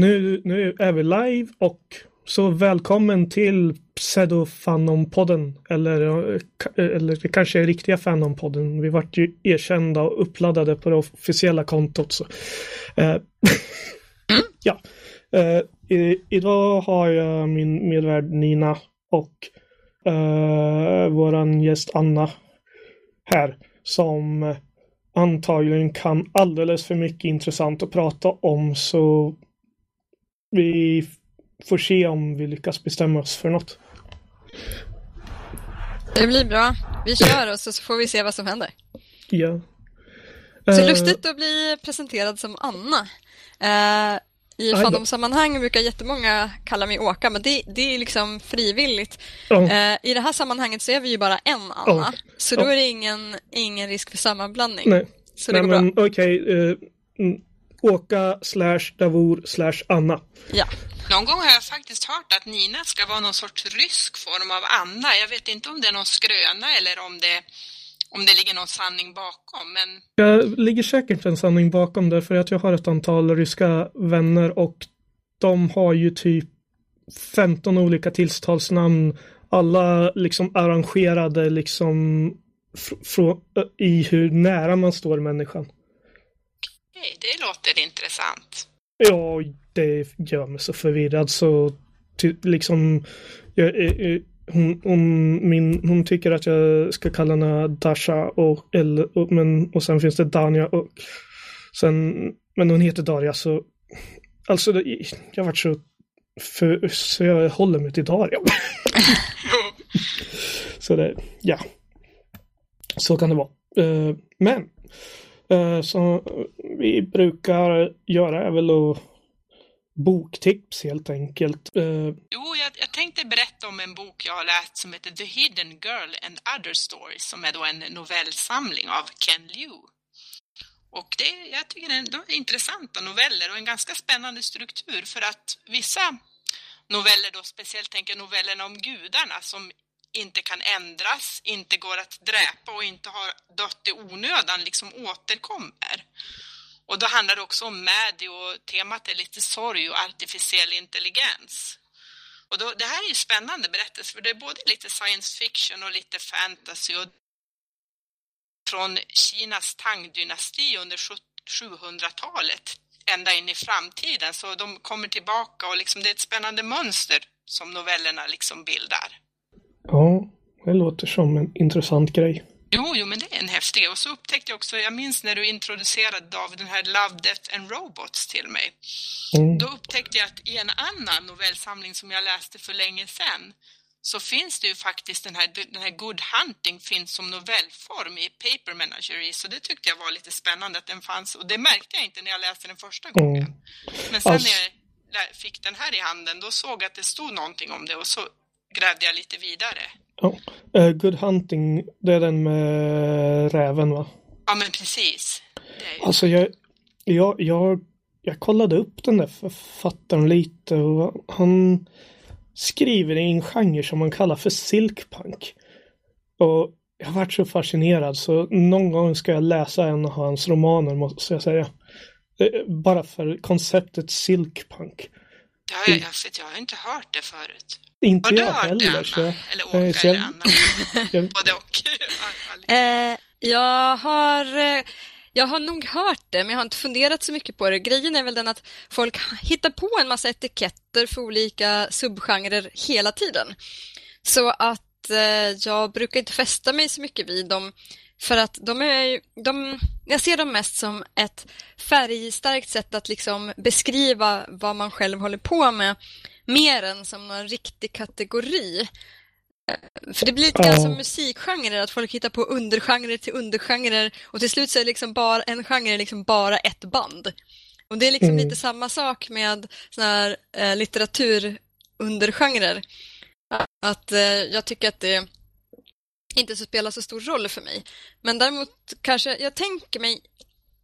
Nu, nu är vi live och så välkommen till Pseudofanom-podden. Eller, eller det kanske är riktiga Fanom-podden. Vi vart ju erkända och uppladdade på det officiella kontot. Så. Eh, ja. Eh, i, idag har jag min medvärd Nina och eh, våran gäst Anna här som antagligen kan alldeles för mycket intressant att prata om så vi får se om vi lyckas bestämma oss för något. Det blir bra. Vi kör och så får vi se vad som händer. Ja. Så Eh, lustigt att bli presenterad som Anna. Eh, I fandomsammanhang brukar jättemånga kalla mig Åka, men det, det är liksom frivilligt. ja. Eh, I det här sammanhanget så är vi ju bara en Anna, Ja. så då är det ingen, ingen risk för sammanblandning. Nej, Så det Nej går men bra. okej. eh, mm, Åka slash Davor slash Anna. Ja. Någon gång har jag faktiskt hört att Nina ska vara någon sorts rysk form av Anna. Jag vet inte om det är någon skröna eller om det, om det ligger någon sanning bakom. Men Jag ligger säkert en sanning bakom det för att jag har ett antal ryska vänner och de har ju typ 15 olika tilltalsnamn. Alla liksom arrangerade liksom i hur nära man står människan. Hej, det låter intressant. Ja, det gör mig så förvirrad så liksom jag, eh, eh, hon, hon, min, hon tycker att jag ska kalla henne Dasha och, eller, och, men, och sen finns det Danja och sen, men hon heter Darja så alltså det, jag vart så för, så jag håller mig till Darja. så det, ja. Så kan det vara. Eh, men eh, vi brukar göra är väl att boktips helt enkelt. Eh, Jo, jag, jag tänkte berätta om en bok jag har läst som heter The Hidden Girl and Other Stories som är då en novellsamling av Ken Liu. Och det, jag tycker det är, är intressanta noveller och en ganska spännande struktur för att vissa noveller då, speciellt tänker jag novellerna om gudarna som inte kan ändras, inte går att dräpa och inte har dött i onödan liksom återkommer. Och då handlar det också om Maddie och temat är lite sorg och artificiell intelligens. Och då, det här är ju spännande berättelse för det är både lite science fiction och lite fantasy och från Kinas Tang-dynasti under 700-talet ända in i framtiden så de kommer tillbaka och liksom det är ett spännande mönster som novellerna liksom bildar ja, det låter som en intressant grej. Jo, jo, men det är en häftig. Och så upptäckte jag också, jag minns när du introducerade David den här Love, Death and Robots till mig. Mm. Då upptäckte jag att i en annan novellsamling som jag läste för länge sedan så finns det ju faktiskt den här, den här Good Hunting finns som novellform i Paper Menagerie så det tyckte jag var lite spännande att den fanns och det märkte jag inte när jag läste den första gången. Mm. Men sen Alltså- när jag fick den här i handen då såg jag att det stod någonting om det och så grävde jag lite vidare. Ja. Eh, Good Hunting, det är den med räven va? Ja men precis. Ju... Alltså jag, jag, jag, jag kollade upp den där författaren lite och han skriver i en genre som man kallar för silkpunk. Och jag har varit så fascinerad så någon gång ska jag läsa en av hans romaner måste jag säga. Eh, Bara för konceptet silkpunk. Har jag, jag, jag har inte hört det förut. Inte Har du jag heller. Så Eller jag är Åka så- eller Anna? jag, Både och. Eh, jag har... eh, Jag har nog hört det, men jag har inte funderat så mycket på det. Grejen är väl den att folk hittar på en massa etiketter för olika subgenrer hela tiden. Så att eh, jag brukar inte fästa mig så mycket vid dem. För att de är ju- de, jag ser dem mest som ett färgstarkt sätt att liksom beskriva vad man själv håller på med. Mer än som någon riktig kategori. Eh, För det blir lite grann som musikgenrer, att folk hittar på undergenrer till undergenrer och till slut så är liksom bara en genre liksom bara ett band. Och det är liksom Mm. lite samma sak med såna här eh, litteraturundergenrer. Att eh, jag tycker att det inte så spelar så stor roll för mig. Men däremot kanske, jag tänker mig,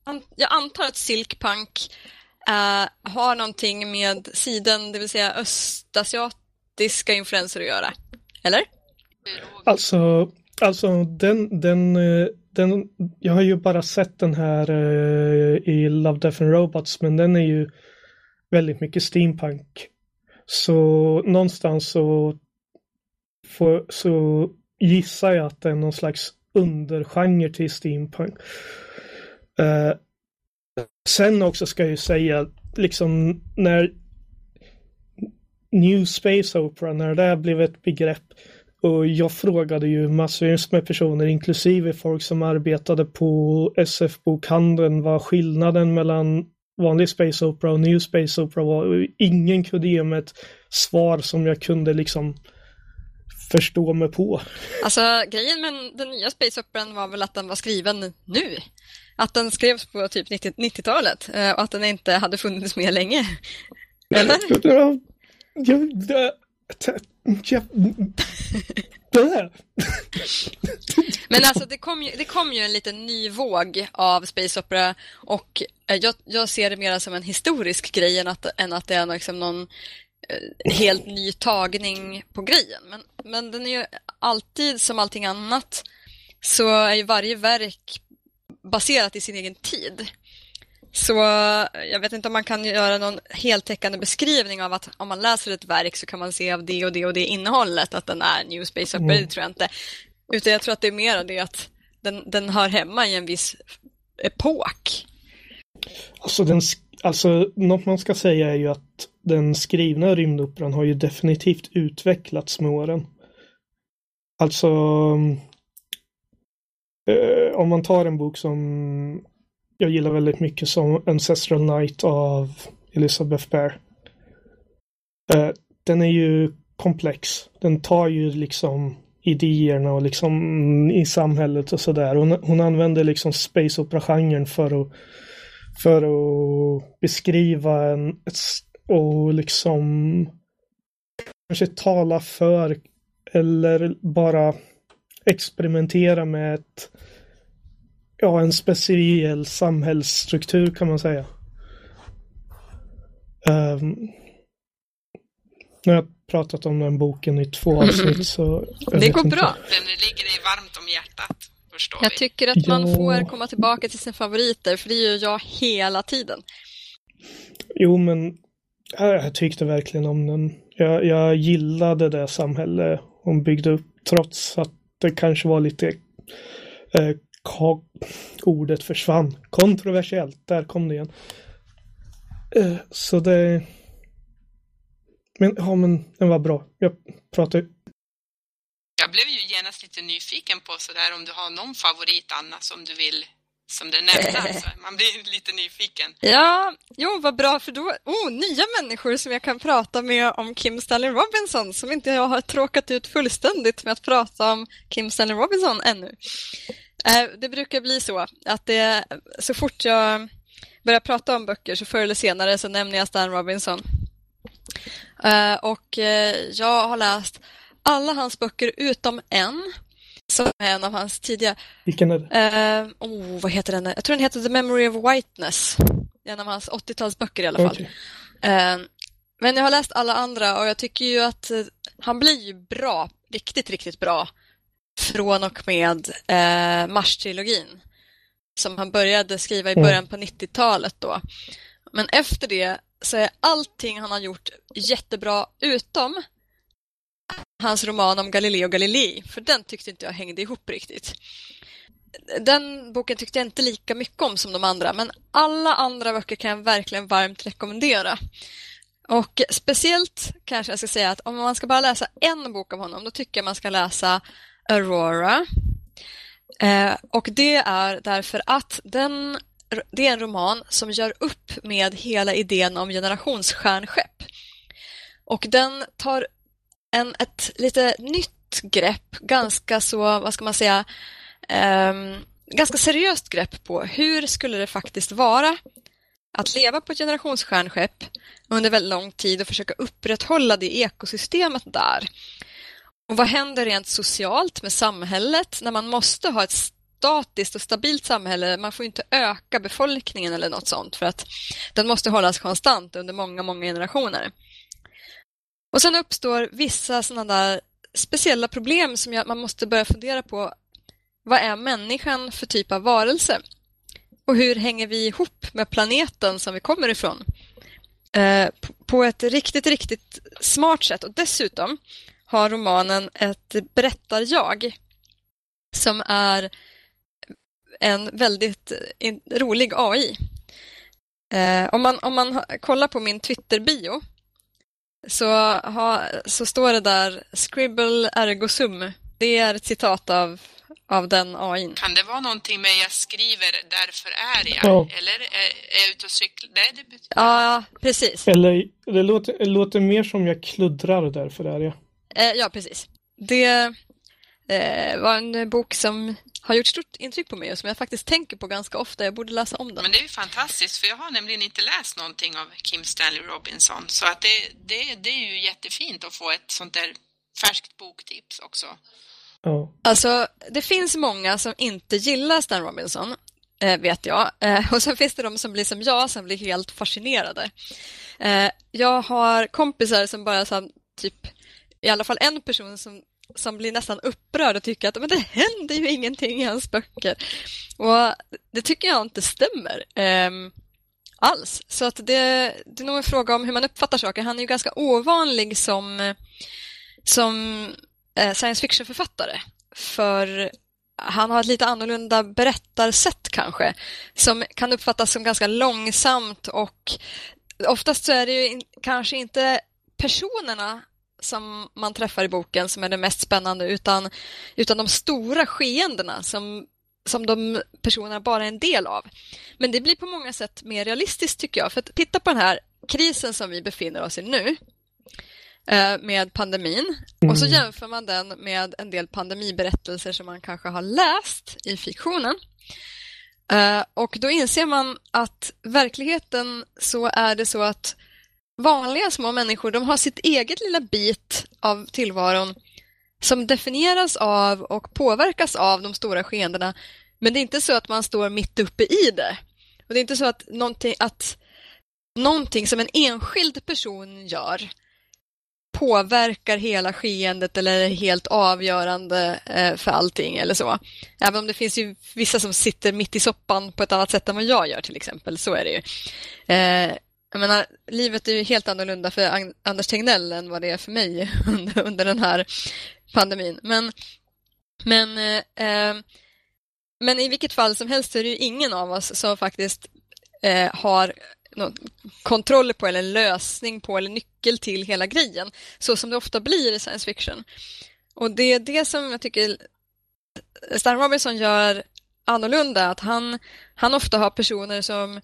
an, jag antar att silkpunk Eh, har någonting med siden, det vill säga östasiatiska influenser att göra. Eller? Alltså, alltså den, den, eh, den, jag har ju bara sett den här eh, i Love, Death and Robots, men den är ju väldigt mycket steampunk. Så någonstans så, får, så gissar jag att det är någon slags undergenre till steampunk. Uh, sen också ska jag ju säga, liksom när New Space Opera, när det blev ett begrepp och jag frågade ju massvis med personer, inklusive folk som arbetade på SF-bokhandeln, vad skillnaden mellan vanlig Space Opera och New Space Opera var. Ingen kunde ge mig ett svar som jag kunde liksom förstå mig på. Alltså grejen med den nya Space Operan var väl att den var skriven nu. Att den skrevs på typ 90-talet eh, och att den inte hade funnits med länge. Eller? Men alltså det kom, ju, det kom ju en liten ny våg av Space Opera och eh, jag, jag ser det mer som en historisk grej än att, än att det är liksom någon eh, helt ny tagning på grejen. Men, men den är ju alltid som allting annat så är ju varje verk baserat i sin egen tid. Så jag vet inte om man kan göra någon heltäckande beskrivning av att om man läser ett verk så kan man se av det och det och det innehållet att den är New Space Opera, mm. det tror jag inte. Utan jag tror att det är mer det att den, den hör hemma i en viss epok. Alltså, den, alltså något man ska säga är ju att den skrivna rymdoperan har ju definitivt utvecklats med åren. Alltså eh, om man tar en bok som jag gillar väldigt mycket som Ancestral Night av Elizabeth Bear. Eh, den är ju komplex. Den tar ju liksom idéerna och liksom i samhället och sådär. Hon, hon använder liksom space opera-genren för att, för att beskriva en, ett, och liksom kanske tala för eller bara experimentera med ett ja, en speciell samhällsstruktur kan man säga. Um, nu har jag pratat om den boken i två avsnitt så... Det går bra. Den ligger dig varmt om hjärtat, förstår Jag vi. tycker att man ja. får komma tillbaka till sina favoriter, för det gör jag hela tiden. Jo, men jag tyckte verkligen om den. Jag, jag gillade det samhälle hon byggde upp, trots att det kanske var lite eh, ordet försvann. Kontroversiellt, där kom det igen. Eh, så det... Men, ja, men den var bra. Jag pratar Jag blev ju genast lite nyfiken på sådär om du har någon favorit annars som du vill som du nämnde. Alltså. Man blir lite nyfiken. Ja, jo vad bra för då, oh, nya människor som jag kan prata med om Kim Stanley Robinson som inte jag har tråkat ut fullständigt med att prata om Kim Stanley Robinson ännu. Eh, det brukar bli så att det, så fort jag börjar prata om böcker så förr eller senare så nämner jag Stan Robinson. Eh, och eh, jag har läst alla hans böcker utom en som är en av hans tidiga... Vilken är det? oh, vad heter den? Jag tror den heter The Memory of Whiteness. En av hans 80-talsböcker i alla fall. Okay. men jag har läst alla andra och jag tycker ju att han blir ju bra, riktigt, riktigt bra från och med eh, Mars-trilogin som han började skriva i mm. början på 90-talet då. Men efter det så är allting han har gjort jättebra utom hans roman om Galileo Galilei, för den tyckte inte jag hängde ihop riktigt. Den boken tyckte jag inte lika mycket om som de andra, men alla andra böcker kan jag verkligen varmt rekommendera. Och speciellt kanske jag ska säga att om man ska bara läsa en bok av honom, då tycker jag man ska läsa Aurora. Eh, och det är därför att den, det är en roman som gör upp med hela idén om generationsstjärnskepp. Och den tar en, ett lite nytt grepp, ganska så, vad ska man säga, um, ganska seriöst grepp på hur skulle det faktiskt vara att leva på ett generationsstjärnskepp under väldigt lång tid och försöka upprätthålla det ekosystemet där. Och vad händer rent socialt med samhället när man måste ha ett statiskt och stabilt samhälle? Man får inte öka befolkningen eller något sånt för att den måste hållas konstant under många, många generationer. Och sen uppstår vissa sådana där speciella problem som man måste börja fundera på. Vad är människan för typ av varelse? Och hur hänger vi ihop med planeten som vi kommer ifrån? eh, på ett riktigt, riktigt smart sätt. Och dessutom har romanen ett berättarjag som är en väldigt eh, rolig AI. Eh, om, man, om man kollar på min Twitter-bio så, ha, så står det där Scribble ergo sum. Det är ett citat av, av den AI. Kan det vara någonting med jag skriver därför är jag? Ja. Eller är, är jag ute och cyklar? Nej, det betyder... Ja, precis. Eller det låter, det låter mer som jag kluddrar därför är jag. Eh, ja, precis. Det eh, var en bok som har gjort stort intryck på mig och som jag faktiskt tänker på ganska ofta. Jag borde läsa om den. Men det är ju fantastiskt för jag har nämligen inte läst någonting av Kim Stanley Robinson så att det, det, det är ju jättefint att få ett sånt där färskt boktips också. Oh. Alltså, det finns många som inte gillar Stan Robinson, eh, vet jag. Eh, och så finns det de som blir som jag, som blir helt fascinerade. Eh, jag har kompisar som bara så typ, i alla fall en person som som blir nästan upprörd och tycker att men det händer ju ingenting i hans böcker. Och det tycker jag inte stämmer eh, alls. Så att det, det är nog en fråga om hur man uppfattar saker. Han är ju ganska ovanlig som, som eh, science fiction-författare. För han har ett lite annorlunda berättarsätt kanske, som kan uppfattas som ganska långsamt och oftast så är det ju in, kanske inte personerna som man träffar i boken som är det mest spännande utan, utan de stora skeendena som, som de personerna bara är en del av. Men det blir på många sätt mer realistiskt tycker jag. För att titta på den här krisen som vi befinner oss i nu eh, med pandemin mm. och så mm. jämför man den med en del pandemiberättelser som man kanske har läst i fiktionen. Uh, och då inser man att verkligheten så är det så att vanliga små människor, de har sitt eget lilla bit av tillvaron som definieras av och påverkas av de stora skeendena. Men det är inte så att man står mitt uppe i det. Och Det är inte så att någonting, att någonting som en enskild person gör påverkar hela skeendet eller är helt avgörande eh, för allting eller så. Även om det finns ju vissa som sitter mitt i soppan på ett annat sätt än vad jag gör till exempel, så är det ju. Eh, jag menar, livet är ju helt annorlunda för Anders Tegnell än vad det är för mig under, under den här pandemin. Men, men, eh, eh, men i vilket fall som helst så är det ju ingen av oss som faktiskt eh, har någon kontroll på eller lösning på eller nyckel till hela grejen, så som det ofta blir i science fiction. Och det är det som jag tycker Stan Robinson gör annorlunda, att han, han ofta har personer som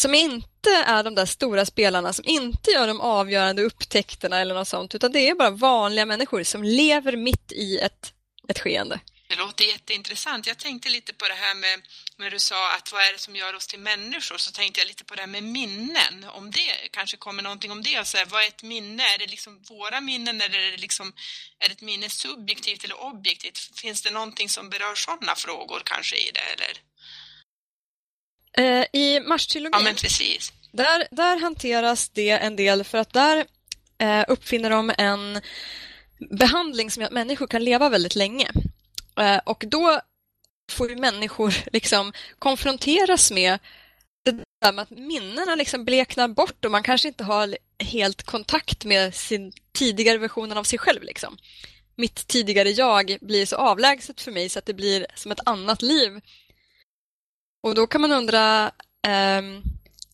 som inte är de där stora spelarna, som inte gör de avgörande upptäckterna eller något sånt, utan det är bara vanliga människor som lever mitt i ett, ett skeende. Det låter jätteintressant. Jag tänkte lite på det här med, när du sa att vad är det som gör oss till människor, så tänkte jag lite på det här med minnen. Om det kanske kommer någonting om det. Så här, vad är ett minne? Är det liksom våra minnen eller är det, liksom, är det ett minne subjektivt eller objektivt? Finns det någonting som berör sådana frågor kanske i det? Eller? Eh, I Marstrilogin, ja, precis. Där, där hanteras det en del för att där eh, uppfinner de en behandling som gör att människor kan leva väldigt länge. Eh, och då får ju människor liksom konfronteras med det där med att minnena liksom bleknar bort och man kanske inte har helt kontakt med sin tidigare versionen av sig själv. Liksom. Mitt tidigare jag blir så avlägset för mig så att det blir som ett annat liv och då kan man undra, eh,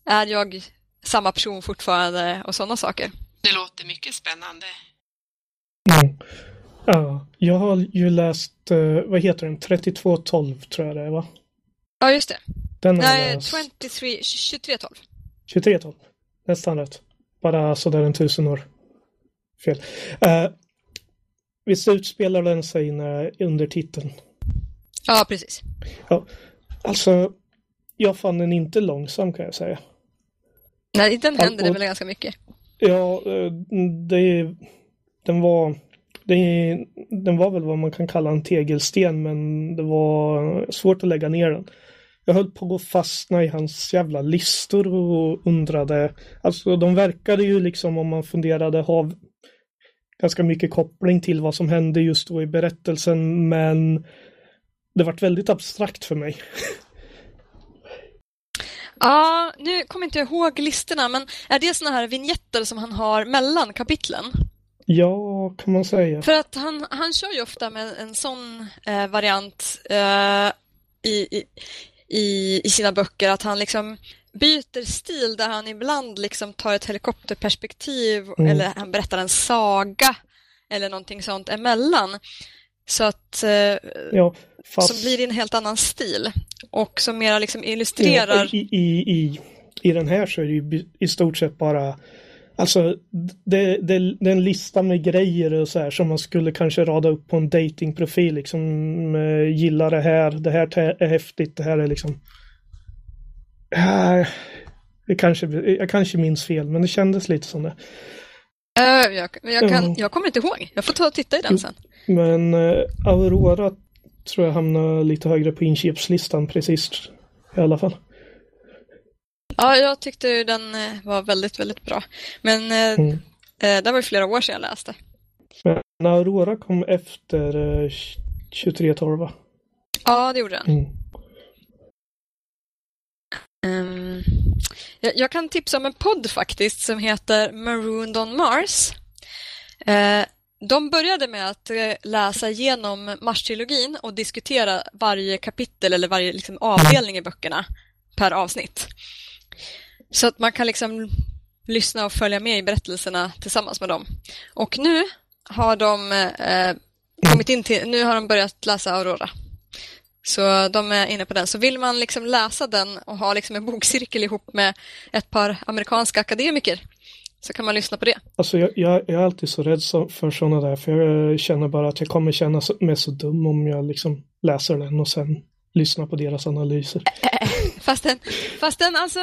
är jag samma person fortfarande och sådana saker? Det låter mycket spännande. Mm. Ja, jag har ju läst, uh, vad heter den, 3212 tror jag det är va? Ja, just det. Den Nej, 23, 2312. 2312, nästan rätt. Bara sådär en tusen år fel. Uh, visst utspelar den sig när, under titeln? Ja, precis. Ja, Alltså, jag fann den inte långsam kan jag säga. Nej, den händer det väl ganska mycket. Ja, eh, det, den var det, den var väl vad man kan kalla en tegelsten men det var svårt att lägga ner den. Jag höll på att gå fastna i hans jävla listor och undrade. Alltså de verkade ju liksom om man funderade ha ganska mycket koppling till vad som hände just då i berättelsen men det vart väldigt abstrakt för mig. Ja, nu kommer inte jag ihåg listorna, men är det såna här vignetter som han har mellan kapitlen? Ja, kan man säga. För att han, han kör ju ofta med en sån eh, variant eh, i, i, i sina böcker, att han liksom byter stil där han ibland liksom tar ett helikopterperspektiv mm. eller han berättar en saga eller någonting sånt emellan. Så att eh, ja, fast... som blir det en helt annan stil och som mera liksom illustrerar. Ja, i, i, i, I den här så är det ju i stort sett bara Alltså det, det, det, är en lista med grejer och så här som man skulle kanske rada upp på en datingprofil liksom äh, gillar det här, det här är häftigt, det här är liksom äh, det kanske, jag kanske minns fel men det kändes lite som det. Uh, jag, jag, kan, jag kommer inte ihåg, jag får ta och titta i den sen. Men uh, Aurora tror jag hamnar lite högre på inköpslistan precis i alla fall. Ja, jag tyckte den eh, var väldigt, väldigt bra. Men eh, mm. eh, det var flera år sedan jag läste. Men Aurora kom efter eh, 2312 va? Ja, det gjorde den. Mm. Um, jag, jag, kan tipsa om en podd faktiskt som heter Marooned on Mars. Uh, de började med att eh, läsa igenom Mars-trilogin och diskutera varje kapitel eller varje liksom, avdelning i böckerna per avsnitt. Så att man kan liksom lyssna och följa med i berättelserna tillsammans med dem. Och nu har de eh, eh kommit in till, nu har de börjat läsa Aurora. Så de är inne på den. Så vill man liksom läsa den och ha liksom en bokcirkel ihop med ett par amerikanska akademiker så kan man lyssna på det. Alltså jag, jag, jag är alltid så rädd för sådana där för jag känner bara att jag kommer känna mig så dum om jag liksom läser den och sen lyssnar på deras analyser. Fastän, fastän alltså,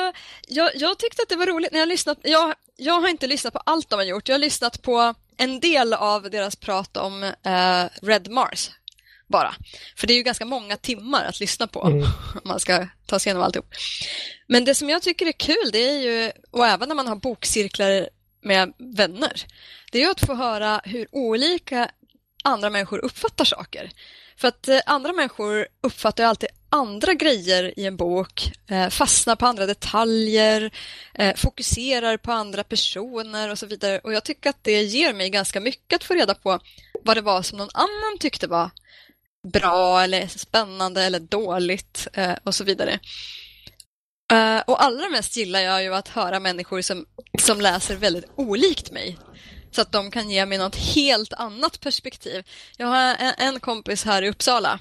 jag, jag tyckte att det var roligt när jag lyssnat. Jag, jag har inte lyssnat på allt de har gjort. Jag har lyssnat på en del av deras prat om eh, Red Mars bara. För det är ju ganska många timmar att lyssna på mm. om man ska ta sig igenom alltihop. Men det som jag tycker är kul, det är ju, och även när man har bokcirklar med vänner, det är ju att få höra hur olika andra människor uppfattar saker. För att eh, andra människor uppfattar alltid andra grejer i en bok, eh, fastnar på andra detaljer, eh, fokuserar på andra personer och så vidare. Och jag tycker att det ger mig ganska mycket att få reda på vad det var som någon annan tyckte var bra eller spännande eller dåligt och så vidare. Och allra mest gillar jag ju att höra människor som, som läser väldigt olikt mig så att de kan ge mig något helt annat perspektiv. Jag har en kompis här i Uppsala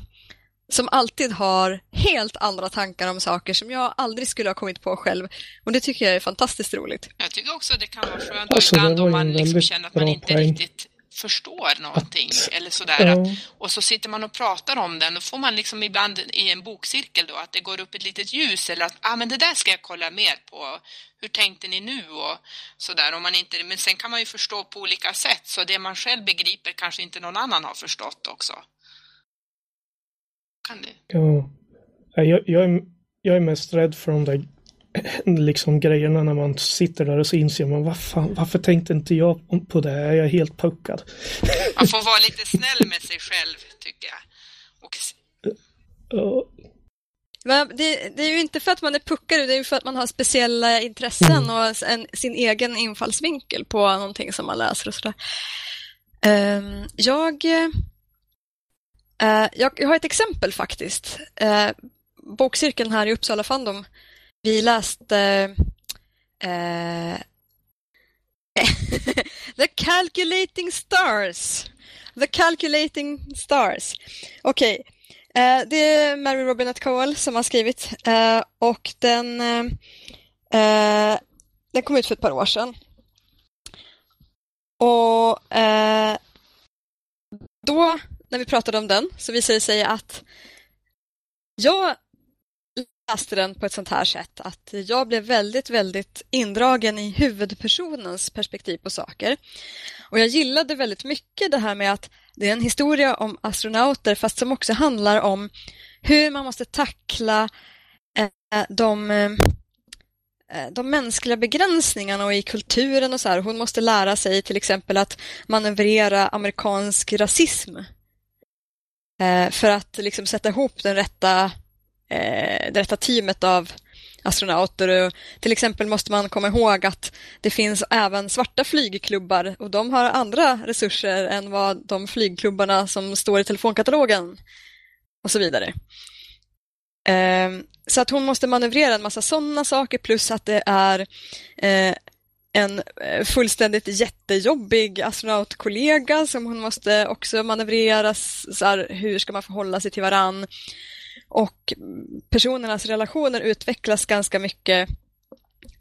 som alltid har helt andra tankar om saker som jag aldrig skulle ha kommit på själv. Och det tycker jag är fantastiskt roligt. Jag tycker också det kan vara skönt alltså, ibland om man liksom känner att man inte poäng. riktigt förstår någonting eller sådär. Ja. och så sitter man och pratar om den. Då får man liksom ibland i en bokcirkel då att det går upp ett litet ljus eller att ah, men det där ska jag kolla mer på. Hur tänkte ni nu? Och sådär. Om man inte, men sen kan man ju förstå på olika sätt. Så det man själv begriper kanske inte någon annan har förstått också. Kan det? Ja. Jag, jag, är, jag är mest rädd för de där liksom grejerna när man sitter där och så inser man vad fan, varför tänkte inte jag på det? Är jag helt puckad? Man får vara lite snäll med sig själv tycker jag. Och... Uh, det, det, är ju inte för att man är puckad, det är ju för att man har speciella intressen mm. och en, sin egen infallsvinkel på någonting som man läser och sådär. Uh, jag, uh, jag, jag, har ett exempel faktiskt. Uh, bokcirkeln här i Uppsala Fandom vi läste eh, The Calculating Stars. The Calculating Stars. Okej, okay. eh, det är Mary Robinette Cowell som har skrivit eh, och den, eh, eh, den kom ut för ett par år sedan. Och eh, då, när vi pratade om den, så visade det sig att jag läste den på ett sånt här sätt att jag blev väldigt, väldigt indragen i huvudpersonens perspektiv på saker. Och jag gillade väldigt mycket det här med att det är en historia om astronauter fast som också handlar om hur man måste tackla eh, de, eh, de mänskliga begränsningarna och i kulturen och så här. Hon måste lära sig till exempel att manövrera amerikansk rasism eh, för att liksom sätta ihop den rätta eh, det rätta teamet av astronauter. Och till exempel måste man komma ihåg att det finns även svarta flygklubbar och de har andra resurser än vad de flygklubbarna som står i telefonkatalogen och så vidare. Ehm, så att hon måste manövrera en massa sådana saker plus att det är eh, en eh, fullständigt jättejobbig astronautkollega som hon måste också manövrera. Så här, hur ska man förhålla sig till varann? Och personernas relationer utvecklas ganska mycket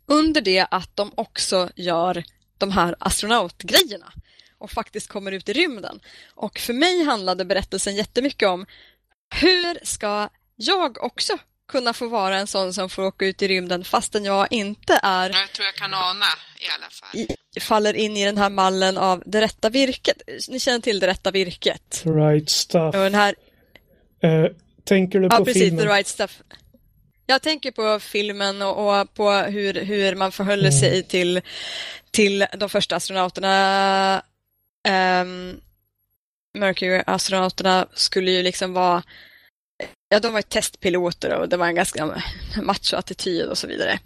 under det att de också gör de här astronautgrejerna och faktiskt kommer ut i rymden. Och för mig handlade berättelsen jättemycket om hur ska jag också kunna få vara en sån som får åka ut i rymden fastän jag inte är... Jag tror jag kan ana i alla fall. I, faller in i den här mallen av det rätta virket. Ni känner till det rätta virket? Right stuff. Och den här... Uh, tänker du på ja, precis, filmen? The right stuff. Jag tänker på filmen och, och på hur, hur man förhåller mm. sig till, till de första astronauterna. Um, Mercury-astronauterna skulle ju liksom vara ja, de var ju testpiloter och det var en ganska macho-attityd och så vidare.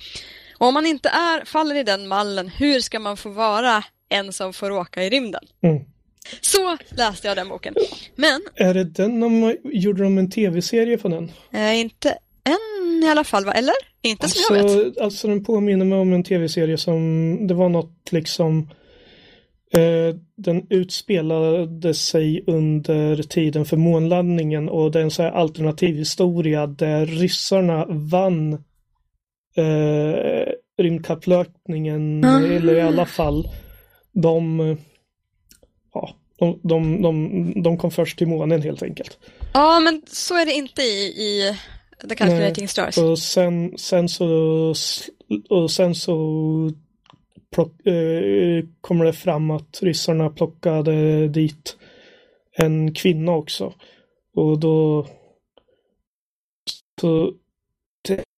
Och om man inte är, faller i den mallen, hur ska man få vara en som får åka i rymden? Mm. Så läste jag den boken. Men... Är det den de gjorde de en tv-serie på den? Eh, inte än i alla fall, va? eller? Inte alltså, som jag vet. Alltså den påminner mig om en tv-serie som, det var något liksom Eh, den utspelade sig under tiden för månlandningen och det är en så här alternativ historia där ryssarna vann eh, rymdkapplöpningen, mm. eller i alla fall de, de, de, de, de kom först till månen helt enkelt. Ja, men så är det inte i, i The Calculating Nej, Stars. Och sen, sen så och sen så plock, eh, kommer det fram att ryssarna plockade dit en kvinna också. Och då så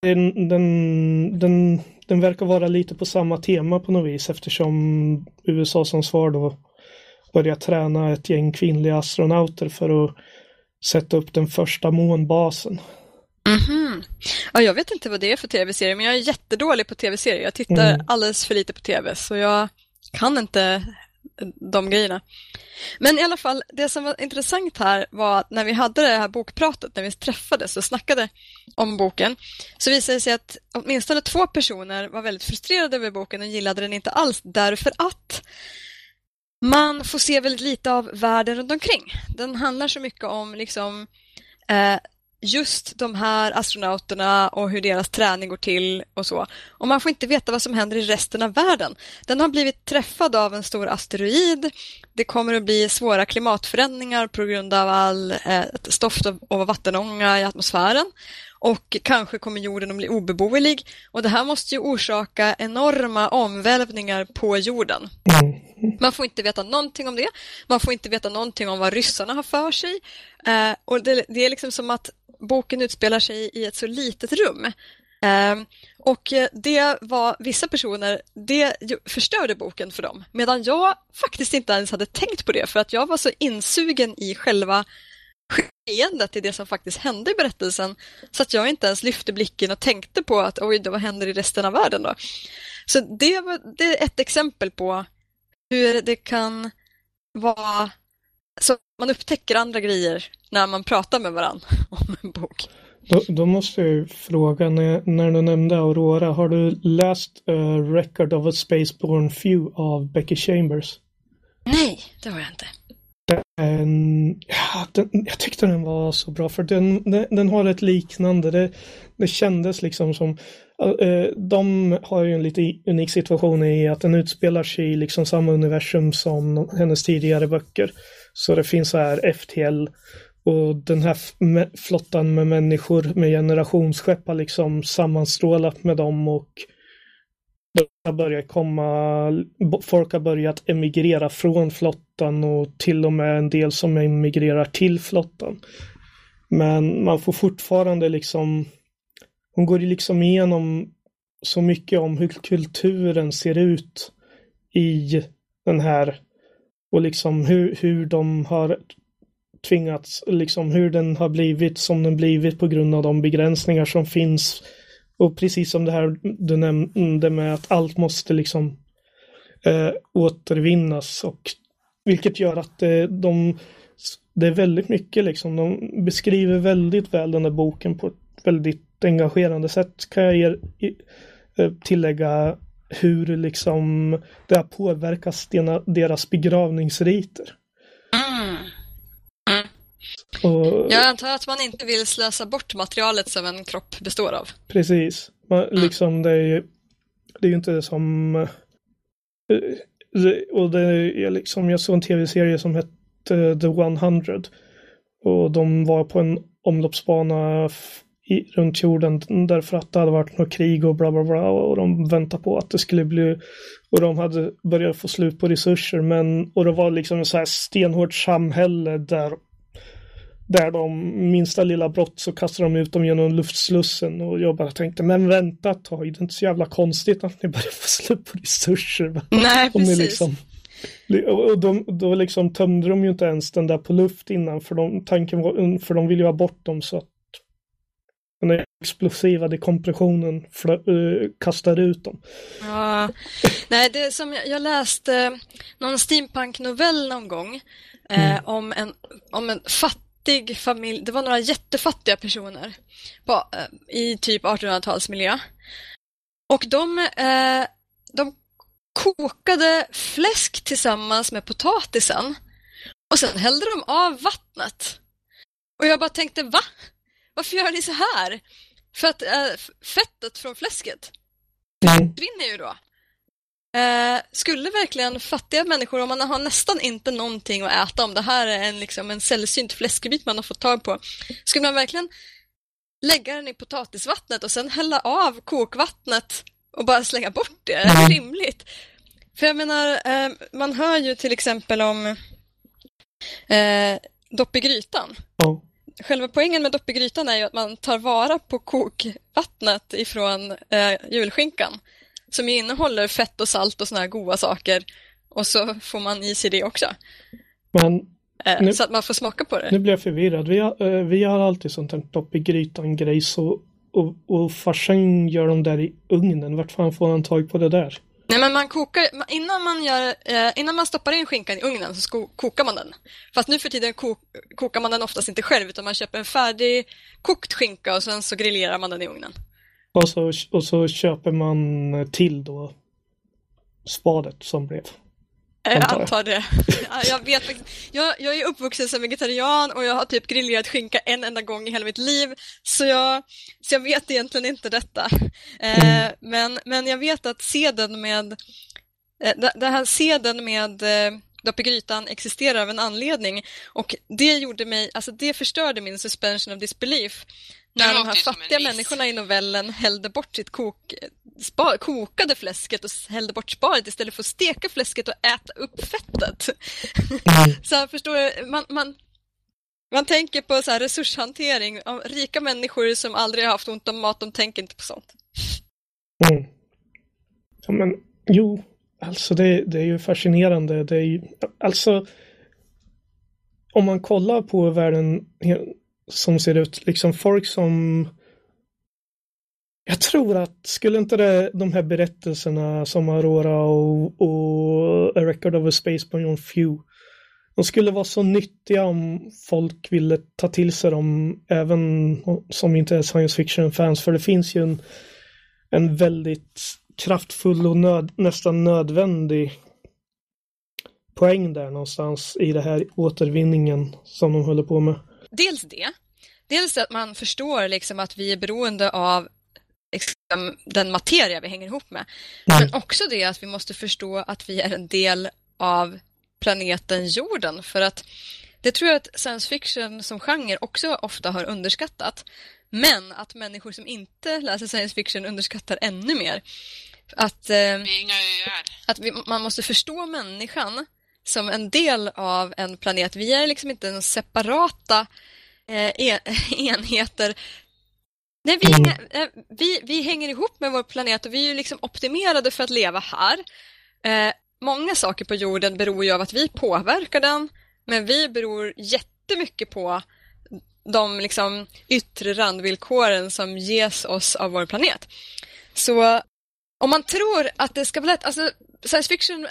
den, den, den, den verkar vara lite på samma tema på något vis eftersom USA som svar då börjar träna ett gäng kvinnliga astronauter för att sätta upp den första månbasen. Mm -hmm. ja, jag vet inte vad det är för tv-serie, men jag är jättedålig på tv-serier. Jag tittar mm. alldeles för lite på tv, så jag kan inte de grejerna. Men i alla fall, det som var intressant här var att när vi hade det här bokpratet, när vi träffades och snackade om boken, så visade det sig att åtminstone två personer var väldigt frustrerade över boken och gillade den inte alls därför att man får se väldigt lite av världen runt omkring. Den handlar så mycket om liksom eh, just de här astronauterna och hur deras träning går till och så. Och man får inte veta vad som händer i resten av världen. Den har blivit träffad av en stor asteroid. Det kommer att bli svåra klimatförändringar på grund av all eh, stoft och vattenånga i atmosfären. Och kanske kommer jorden att bli obeboelig. Och det här måste ju orsaka enorma omvälvningar på jorden. Man får inte veta någonting om det. Man får inte veta någonting om vad ryssarna har för sig. Eh, och det, det, är liksom som att boken utspelar sig i ett så litet rum. Um, och det var vissa personer, det förstörde boken för dem. Medan jag faktiskt inte ens hade tänkt på det för att jag var så insugen i själva skeendet i det som faktiskt hände i berättelsen så att jag inte ens lyfte blicken och tänkte på att oj, då, vad händer i resten av världen då? Så det, var, det är ett exempel på hur det kan vara så man upptäcker andra grejer när man pratar med varandra om en bok. Då, då, måste jag fråga, när, när du nämnde Aurora, har du läst uh, Record of a Spaceborne Few av Becky Chambers? Nej, det har jag inte. Den, ja, den, jag tyckte den var så bra för den, den, den har ett liknande. Det, det kändes liksom som uh, de har ju en lite unik situation i att den utspelar sig i liksom samma universum som hennes tidigare böcker. Så det finns så här FTL och den här flottan med människor med generationsskepp har liksom sammanstrålat med dem och det har komma, folk har börjat emigrera från flottan och till och med en del som emigrerar till flottan. Men man får fortfarande liksom, hon går liksom igenom så mycket om hur kulturen ser ut i den här och liksom hur, hur de har tvingats, liksom hur den har blivit som den blivit på grund av de begränsningar som finns och precis som det här du nämnde med att allt måste liksom eh, återvinnas och vilket gör att eh, de det är väldigt mycket liksom. De beskriver väldigt väl den här boken på ett väldigt engagerande sätt kan jag er, eh, tillägga hur liksom det har påverkat deras begravningsriter. Mm. Mm. Och, jag antar att man inte vill slösa bort materialet som en kropp består av. Precis. Man, mm. liksom det är ju det är ju inte som eh, och det är liksom, jag såg en tv-serie som hette The 100 och de var på en omloppsbana i, runt jorden därför att det hade varit något krig och bla bla bla och de väntade på att det skulle bli och de hade börjat få slut på resurser men och det var liksom så här stenhårt samhälle där där de minsta lilla brott så kastar de ut dem genom luftslussen och jag bara tänkte men vänta ett tag, det är inte så jävla konstigt att ni börjar få slut på resurser. Nej, precis. Liksom, och de, då liksom tömde de ju inte ens den där på luft innan för de, tanken var, för de ville ju ha bort dem så att den explosiva dekompressionen uh, kastar ut dem. Ja, nej, det som jag, jag läste någon steampunk-novell någon gång eh, mm. om, en, om en fattig familj, det var några jättefattiga personer på, eh, i typ 1800-talsmiljö. Och de, eh, de kokade fläsk tillsammans med potatisen och sen hällde de av vattnet. Och jag bara tänkte, va? Varför gör ni så här? För att äh, fettet från fläsket mm. försvinner ju då. Eh, skulle verkligen fattiga människor, om man har nästan inte någonting att äta, om det här är en, liksom, en sällsynt fläskbit man har fått tag på, skulle man verkligen lägga den i potatisvattnet och sen hälla av kokvattnet och bara slänga bort det? Är det rimligt? För jag menar, eh, man hör ju till exempel om eh, dopp i grytan. Själva poängen med dopp i grytan är ju att man tar vara på kokvattnet ifrån eh, julskinkan som ju innehåller fett och salt och såna här goda saker och så får man i sig det också. Men, eh, nu, så att man får smaka på det. Nu blir jag förvirrad. Vi har, eh, vi har alltid sånt här dopp i grytan-grej så och, och farsan gör dem där i ugnen. Vart fan får han tag på det där? Nej, men man kokar, innan man, gör, eh, innan man stoppar in skinkan i ugnen så sko, kokar man den. Fast nu för tiden kok, kokar man den oftast inte själv utan man köper en färdig kokt skinka och sen så grillerar man den i ugnen. Och så, och så köper man till då spadet som blev. Jag antar det. Jag, vet, jag, jag är uppvuxen som vegetarian och jag har typ grillerat skinka en enda gång i hela mitt liv. Så jag, så jag vet egentligen inte detta. Eh, mm. men, men jag vet att seden med eh, den här seden med eh, dopp i grytan existerar av en anledning och det gjorde mig, alltså det förstörde min suspension of disbelief när de här fattiga människorna i novellen hällde bort sitt kok, spa, kokade fläsket och hällde bort sparet istället för att steka fläsket och äta upp fettet. Mm. så här, förstår du, man, man, man tänker på så här resurshantering av rika människor som aldrig har haft ont om mat, de tänker inte på sånt. Mm. Ja, men jo, alltså det, det är ju fascinerande. Det är ju, alltså om man kollar på världen som ser ut, liksom folk som jag tror att skulle inte det, de här berättelserna som Aurora och, och A Record of a Space Beyond Few de skulle vara så nyttiga om folk ville ta till sig dem även som inte är science fiction-fans för det finns ju en, en väldigt kraftfull och nöd, nästan nödvändig poäng där någonstans i det här återvinningen som de håller på med. Dels det. Dels att man förstår liksom att vi är beroende av liksom, den materia vi hänger ihop med. Mm. Men också det att vi måste förstå att vi är en del av planeten jorden. För att det tror jag att science fiction som genre också ofta har underskattat. Men att människor som inte läser science fiction underskattar ännu mer. Att, eh, att vi, man måste förstå människan som en del av en planet. Vi är liksom inte en separata eh, enheter. Nej, vi, mm. eh, vi, vi hänger ihop med vår planet och vi är ju liksom optimerade för att leva här. Eh, många saker på jorden beror ju av att vi påverkar den, men vi beror jättemycket på de liksom yttre randvillkoren som ges oss av vår planet. Så om man tror att det ska vara lätt, alltså science fiction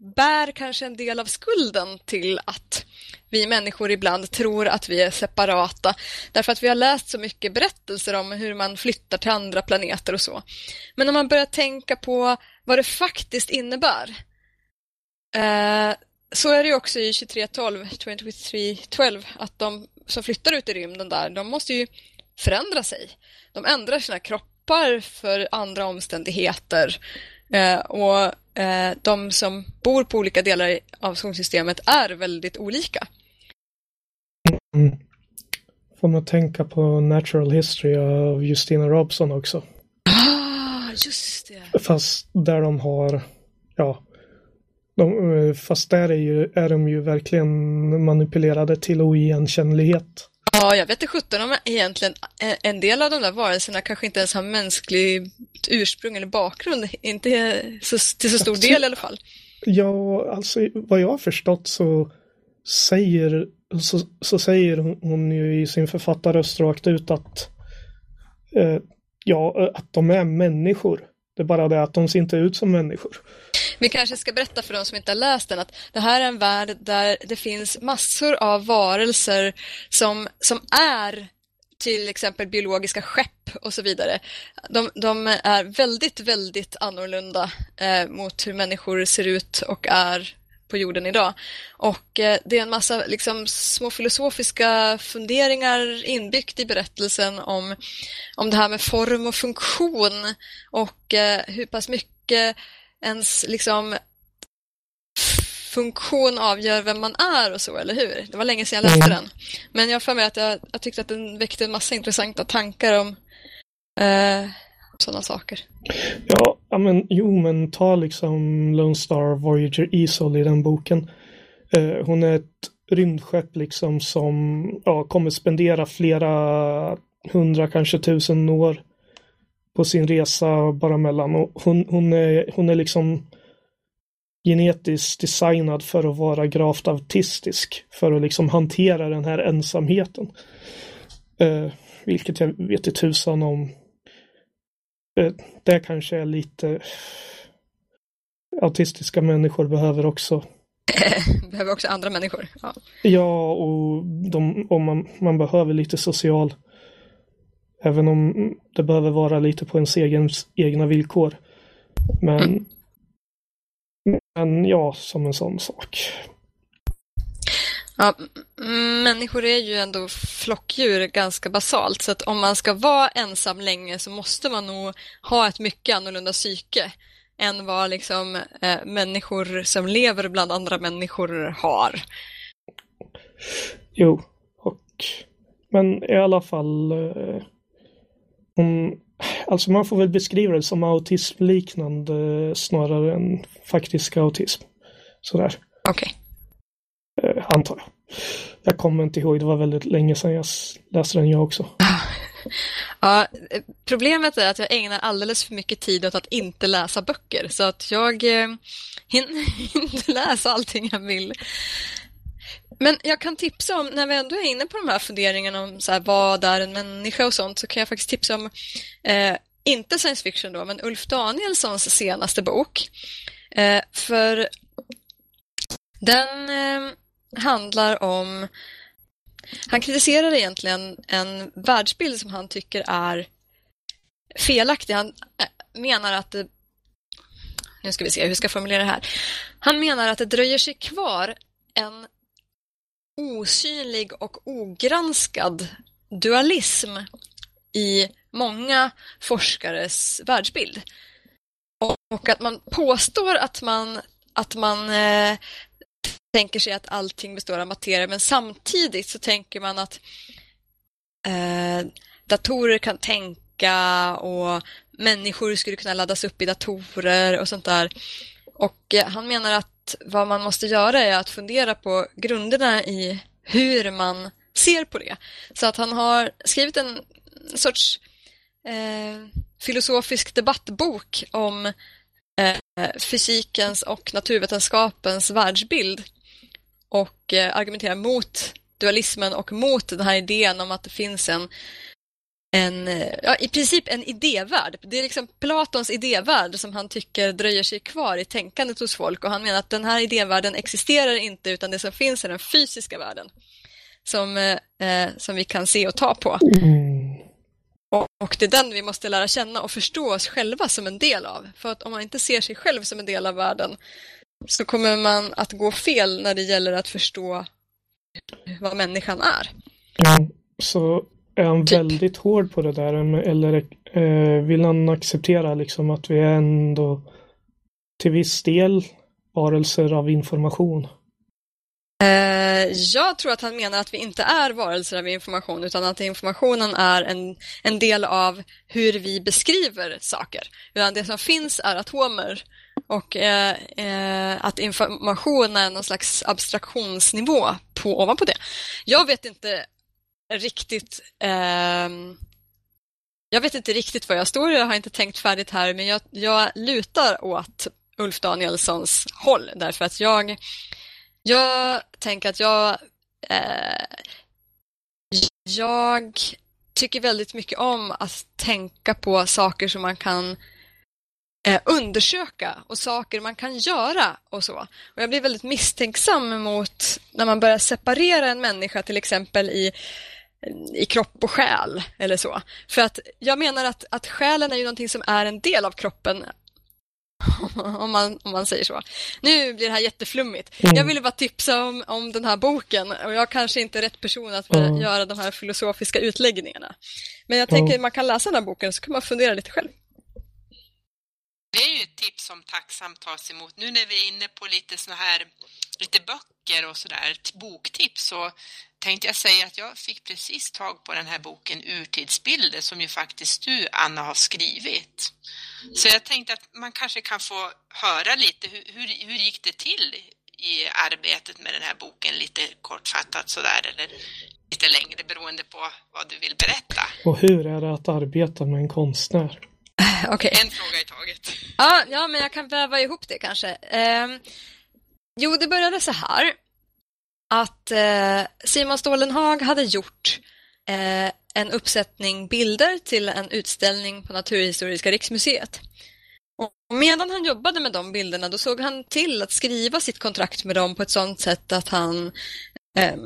bär kanske en del av skulden till att vi människor ibland tror att vi är separata därför att vi har läst så mycket berättelser om hur man flyttar till andra planeter och så. Men om man börjar tänka på vad det faktiskt innebär eh, så är det ju också i 2312, 2312 att de som flyttar ut i rymden där, de måste ju förändra sig. De ändrar sina kroppar för andra omständigheter och eh, de som bor på olika delar av solsystemet är väldigt olika. Mm. Får man tänka på Natural History av Justina Robson också. Ah, just det. Fast där de har, ja, de, eh, fast där är, ju, är de ju verkligen manipulerade till oigenkännlighet. Ja, jag vet inte sjutton om egentligen en del av de där varelserna kanske inte ens har mänsklig ursprung eller bakgrund. Inte så, till så stor del i alla fall. Ja, alltså vad jag har förstått så säger, så, så säger hon ju i sin författarröst rakt ut att eh, ja, att de är människor. Det är bara det att de ser inte ut som människor. Vi kanske ska berätta för de som inte har läst den att det här är en värld där det finns massor av varelser som, som är till exempel biologiska skepp och så vidare. De, de är väldigt, väldigt annorlunda eh, mot hur människor ser ut och är på jorden idag. Och eh, det är en massa liksom, små filosofiska funderingar inbyggt i berättelsen om, om det här med form och funktion och eh, hur pass mycket ens liksom funktion avgör vem man är och så, eller hur? Det var länge sedan jag läste mm. den. Men jag har för mig att jag, jag tyckte att den väckte en massa intressanta tankar om eh, sådana saker. Ja, men jo, men ta liksom Lone Star Voyager Isol i den boken. Eh, hon är ett rymdskepp liksom som ja, kommer spendera flera hundra, kanske tusen år på sin resa bara mellan. Och hon, hon, är, hon är liksom genetiskt designad för att vara gravt autistisk. För att liksom hantera den här ensamheten. Eh, vilket jag vet i tusan om. Eh, det kanske är lite autistiska människor behöver också. behöver också andra människor. Ja, ja och, de, och man, man behöver lite social Även om det behöver vara lite på ens egen, egna villkor. Men, mm. men ja, som en sån sak. Ja, människor är ju ändå flockdjur ganska basalt så att om man ska vara ensam länge så måste man nog ha ett mycket annorlunda psyke än vad liksom eh, människor som lever bland andra människor har. Jo, och men i alla fall eh, hon, alltså man får väl beskriva det som autismliknande snarare än faktisk autism. Sådär. Okej. Okay. Eh, antar jag. Jag kommer inte ihåg, det var väldigt länge sedan jag läste den jag också. Ja, problemet är att jag ägnar alldeles för mycket tid åt att inte läsa böcker så att jag eh, hinner inte läsa allting jag vill. Men jag kan tipsa om, när vi ändå är inne på de här funderingarna om så här, vad är en människa och sånt, så kan jag faktiskt tipsa om, eh, inte science fiction då, men Ulf Danielssons senaste bok. Eh, för den eh, handlar om, han kritiserar egentligen en världsbild som han tycker är felaktig. Han eh, menar att det, nu ska vi se hur ska jag formulera det här. Han menar att det dröjer sig kvar en osynlig och ogranskad dualism i många forskares världsbild. Och att man påstår att man, att man eh, tänker sig att allting består av materia men samtidigt så tänker man att eh, datorer kan tänka och människor skulle kunna laddas upp i datorer och sånt där. Och eh, han menar att vad man måste göra är att fundera på grunderna i hur man ser på det. Så att han har skrivit en sorts eh, filosofisk debattbok om eh, fysikens och naturvetenskapens världsbild och eh, argumenterar mot dualismen och mot den här idén om att det finns en, en eh, ja, i princip en idévärld. Det är liksom Platons idévärld som han tycker dröjer sig kvar i tänkandet hos folk och han menar att den här idévärlden existerar inte utan det som finns är den fysiska världen som, eh, eh som vi kan se och ta på. Mm. Och, och, det är den vi måste lära känna och förstå oss själva som en del av. För att om man inte ser sig själv som en del av världen så kommer man att gå fel när det gäller att förstå vad människan är. Mm. Så är han typ. väldigt hård på det där eller eh, vill han acceptera liksom att vi är ändå till viss del varelser av information? Eh, jag tror att han menar att vi inte är varelser av information utan att informationen är en, en del av hur vi beskriver saker. Utan det som finns är atomer och eh, eh, att information är någon slags abstraktionsnivå på, ovanpå det. Jag vet inte riktigt eh, jag vet inte riktigt var jag står, jag har inte tänkt färdigt här men jag, jag lutar åt Ulf Danielssons håll därför att jag jag tänker att jag eh, jag tycker väldigt mycket om att tänka på saker som man kan eh, undersöka och saker man kan göra och så. Och jag blir väldigt misstänksam mot när man börjar separera en människa till exempel i i kropp och själ eller så. För att jag menar att, att själen är ju någonting som är en del av kroppen om man, om man säger så. Nu blir det här jätteflummigt. Mm. Jag ville bara tipsa om, om den här boken och jag kanske inte är rätt person att mm. göra de här filosofiska utläggningarna. Men jag tänker att man kan läsa den här boken så kan man fundera lite själv. Det är ju ett tips som tacksamt tas emot. Nu när vi är inne på lite såna här lite böcker och sådär, boktips, så tänkte jag säga att jag fick precis tag på den här boken Urtidsbilder som ju faktiskt du, Anna, har skrivit. Så jag tänkte att man kanske kan få höra lite, hur, hur, hur gick det till i arbetet med den här boken, lite kortfattat sådär, eller lite längre beroende på vad du vill berätta. Och hur är det att arbeta med en konstnär? Okay. En fråga i taget. Ja, ja, men jag kan väva ihop det kanske. Eh, jo, det började så här att eh, Simon Stålenhag hade gjort eh, en uppsättning bilder till en utställning på Naturhistoriska riksmuseet. Och medan han jobbade med de bilderna då såg han till att skriva sitt kontrakt med dem på ett sådant sätt att han eh,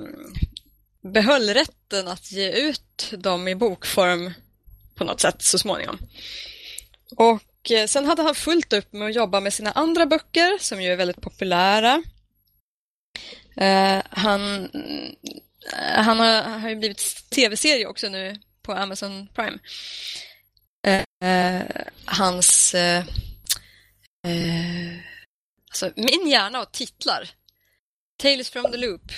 behöll rätten att ge ut dem i bokform på något sätt så småningom. Och eh, sen hade han fullt upp med att jobba med sina andra böcker som ju är väldigt populära. Uh, han uh, han har, har ju blivit tv-serie också nu på Amazon Prime. Uh, hans... alltså, min hjärna och titlar. Tales from the Loop.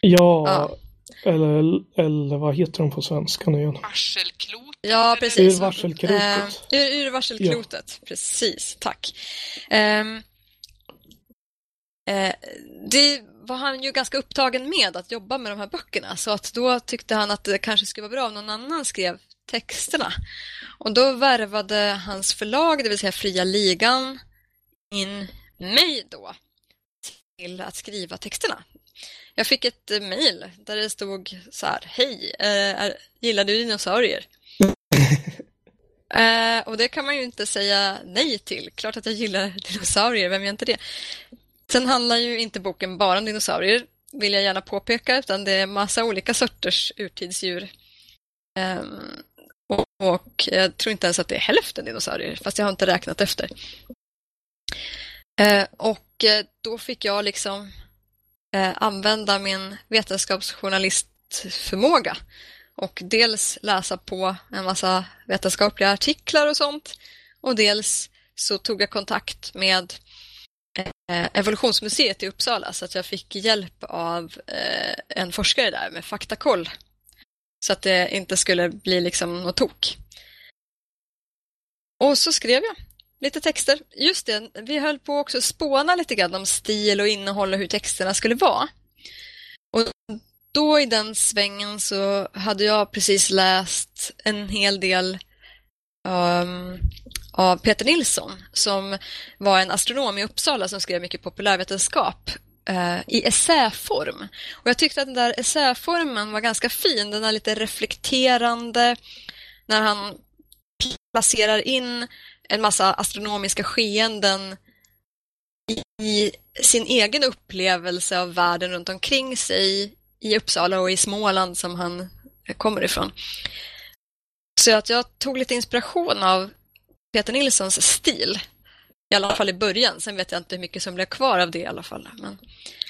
Ja, ja. Eller, eller vad heter de på svenska nu igen? Varselklotet? Ja, precis. Ur varselklotet. Uh, ur, ur varselklotet, ja. precis. Tack. Um, uh, det var han ju ganska upptagen med att jobba med de här böckerna så att då tyckte han att det kanske skulle vara bra om någon annan skrev texterna. Och då värvade hans förlag, det vill säga Fria Ligan, in mig då till att skriva texterna. Jag fick ett mejl där det stod så här, hej, äh, gillar du dinosaurier? äh, och det kan man ju inte säga nej till. Klart att jag gillar dinosaurier, vem gör inte det? Sen handlar ju inte boken bara om dinosaurier, vill jag gärna påpeka, utan det är massa olika sorters urtidsdjur. Um, och, och, jag tror inte ens att det är hälften dinosaurier, fast jag har inte räknat efter. Uh, och eh, då fick jag liksom uh, använda min vetenskapsjournalistförmåga och dels läsa på en massa vetenskapliga artiklar och sånt och dels så tog jag kontakt med Eh, evolutionsmuseet i Uppsala så att jag fick hjälp av eh, en forskare där med faktakoll. Så att det inte skulle bli liksom något tok. Och så skrev jag lite texter. Just det, vi höll på också att spåna lite grann om stil och innehåll och hur texterna skulle vara. Och då i den svängen så hade jag precis läst en hel del um, av Peter Nilsson som var en astronom i Uppsala som skrev mycket populärvetenskap eh, i essäform. Och jag tyckte att den där essäformen var ganska fin. Den är lite reflekterande när han placerar in en massa astronomiska skeenden i sin egen upplevelse av världen runt omkring sig i Uppsala och i Småland som han kommer ifrån. Så att jag tog lite inspiration av Peter Nilssons stil. I alla fall i början. Sen vet jag inte hur mycket som blev kvar av det i alla fall. Men...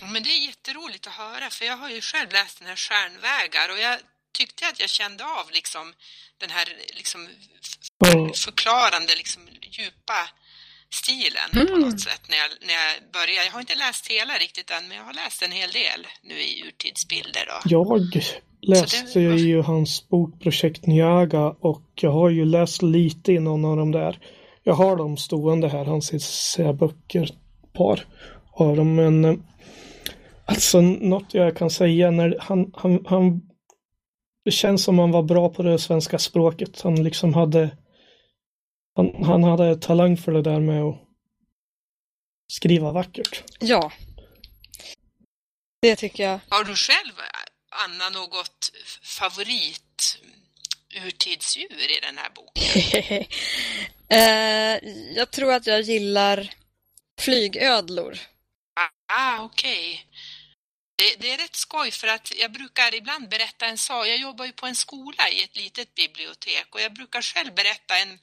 Ja, men det är jätteroligt att höra för jag har ju själv läst den här Stjärnvägar och jag tyckte att jag kände av liksom den här liksom förklarande, liksom djupa stilen mm. på något sätt när jag, när jag började. Jag har inte läst hela riktigt än, men jag har läst en hel del nu i urtidsbilder. Då. Jag läste det... ju hans bokprojekt Nyaga och jag har ju läst lite i någon av de där. Jag har dem stående här, hans böcker, par av dem, men eh, alltså något jag kan säga när han, han, han det känns som han var bra på det svenska språket. Han liksom hade han, han hade talang för det där med att skriva vackert. Ja. Det tycker jag. Har du själv, Anna, något favorit urtidsdjur i den här boken? eh, jag tror att jag gillar flygödlor. Ah, okej. Okay. Det, det, är rätt skoj för att jag brukar ibland berätta en sak. Jag jobbar ju på en skola i ett litet bibliotek och jag brukar själv berätta en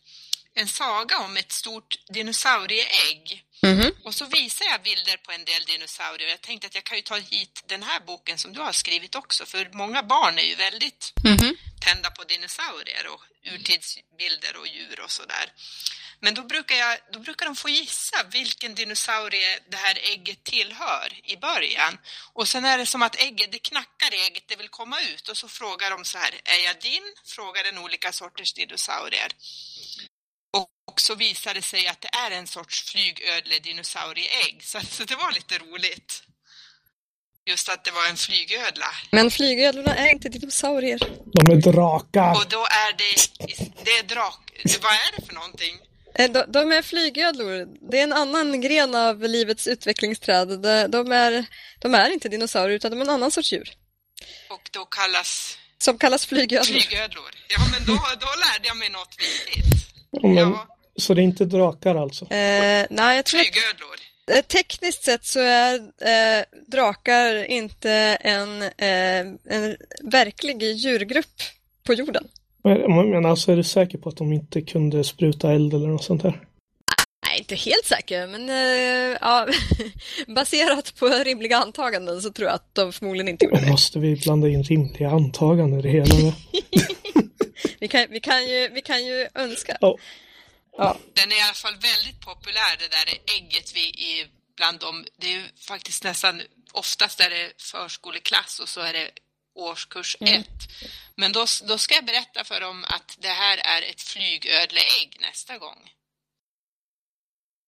en saga om ett stort dinosaurieägg. Mm. Och så visar jag bilder på en del dinosaurier. Jag tänkte att jag kan ju ta hit den här boken som du har skrivit också, för många barn är ju väldigt mm tända på dinosaurier och urtidsbilder och djur och sådär. Men då brukar, jag, då brukar de få gissa vilken dinosaurie det här ägget tillhör i början. Och sen är det som att ägget, det knackar i ägget, det vill komma ut. Och så frågar de så här, är jag din? Frågar den olika sorters dinosaurier. Och så visade det sig att det är en sorts flygödle dinosaurieägg. Så, så det var lite roligt. Just att det var en flygödla. Men flygödlorna är inte dinosaurier. De är drakar. Och då är det, det är drak... Vad är det för någonting? Eh, de, de är flygödlor. Det är en annan gren av livets utvecklingsträd. De, de, är, de är inte dinosaurier utan de är en annan sorts djur. Och då kallas... Som kallas flygödlor. Flygödlor. Ja, men då, då lärde jag mig något viktigt. Men, ja. Så det är inte drakar alltså? Eh, nej, jag tror Flygödlor. Eh, tekniskt sett så är eh, drakar inte en, eh, en verklig djurgrupp på jorden. Men, men alltså är du säker på att de inte kunde spruta eld eller något sånt här? Nej, inte helt säker, men äh, ja, baserat på rimliga antaganden så tror jag att de förmodligen inte gjorde det. Måste vi blanda in rimliga antaganden i det hela? vi, kan, vi, kan ju, vi kan ju önska. Oh. Ja. Den är i alla fall väldigt populär, det där ägget vi i bland dem. Det är ju faktiskt nästan oftast är det förskoleklass och så är det årskurs mm. ett. Men då, då ska jag berätta för dem att det här är ett flygödleägg nästa gång.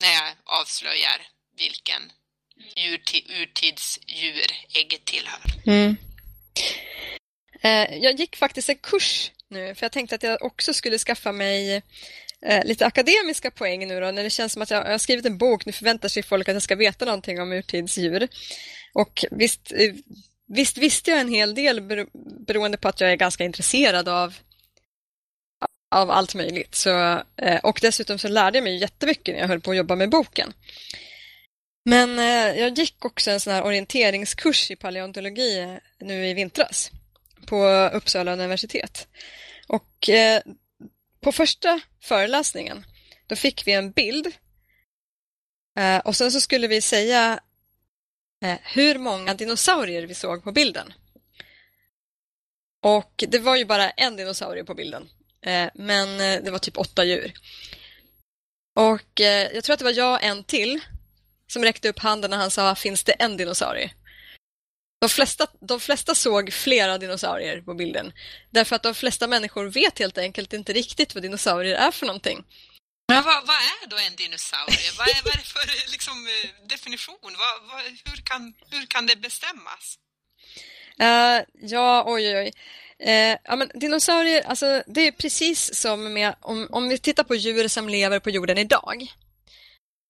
När jag avslöjar vilken urtidsdjur ägget tillhör. Mm. Eh, jag gick faktiskt en kurs nu för jag tänkte att jag också skulle skaffa mig eh, lite akademiska poäng nu då, när det känns som att jag, jag har skrivit en bok, nu förväntar sig folk att jag ska veta någonting om urtidsdjur. Och visst, eh, visst visste jag en hel del bero, beroende på att jag är ganska intresserad av av allt möjligt. Så, eh, och dessutom så lärde jag mig jättemycket när jag höll på att jobba med boken. Men eh, jag gick också en sån här orienteringskurs i paleontologi nu i vintras på Uppsala universitet. Och eh, på första föreläsningen, då fick vi en bild eh, och sen så skulle vi säga eh, hur många dinosaurier vi såg på bilden. Och det var ju bara en dinosaurie på bilden, eh, men eh, det var typ åtta djur. Och eh, jag tror att det var jag och en till som räckte upp handen när han sa finns det en dinosaurie? De flesta, de flesta såg flera dinosaurier på bilden. Därför att de flesta människor vet helt enkelt inte riktigt vad dinosaurier är för någonting. Men vad, vad är då en dinosaurie? vad, är, vad är det för liksom, eh, definition? Vad, vad, hur, kan, hur kan det bestämmas? Uh, ja, oj, oj, oj. Uh, ja, men dinosaurier, alltså, det är precis som med om, om vi tittar på djur som lever på jorden idag.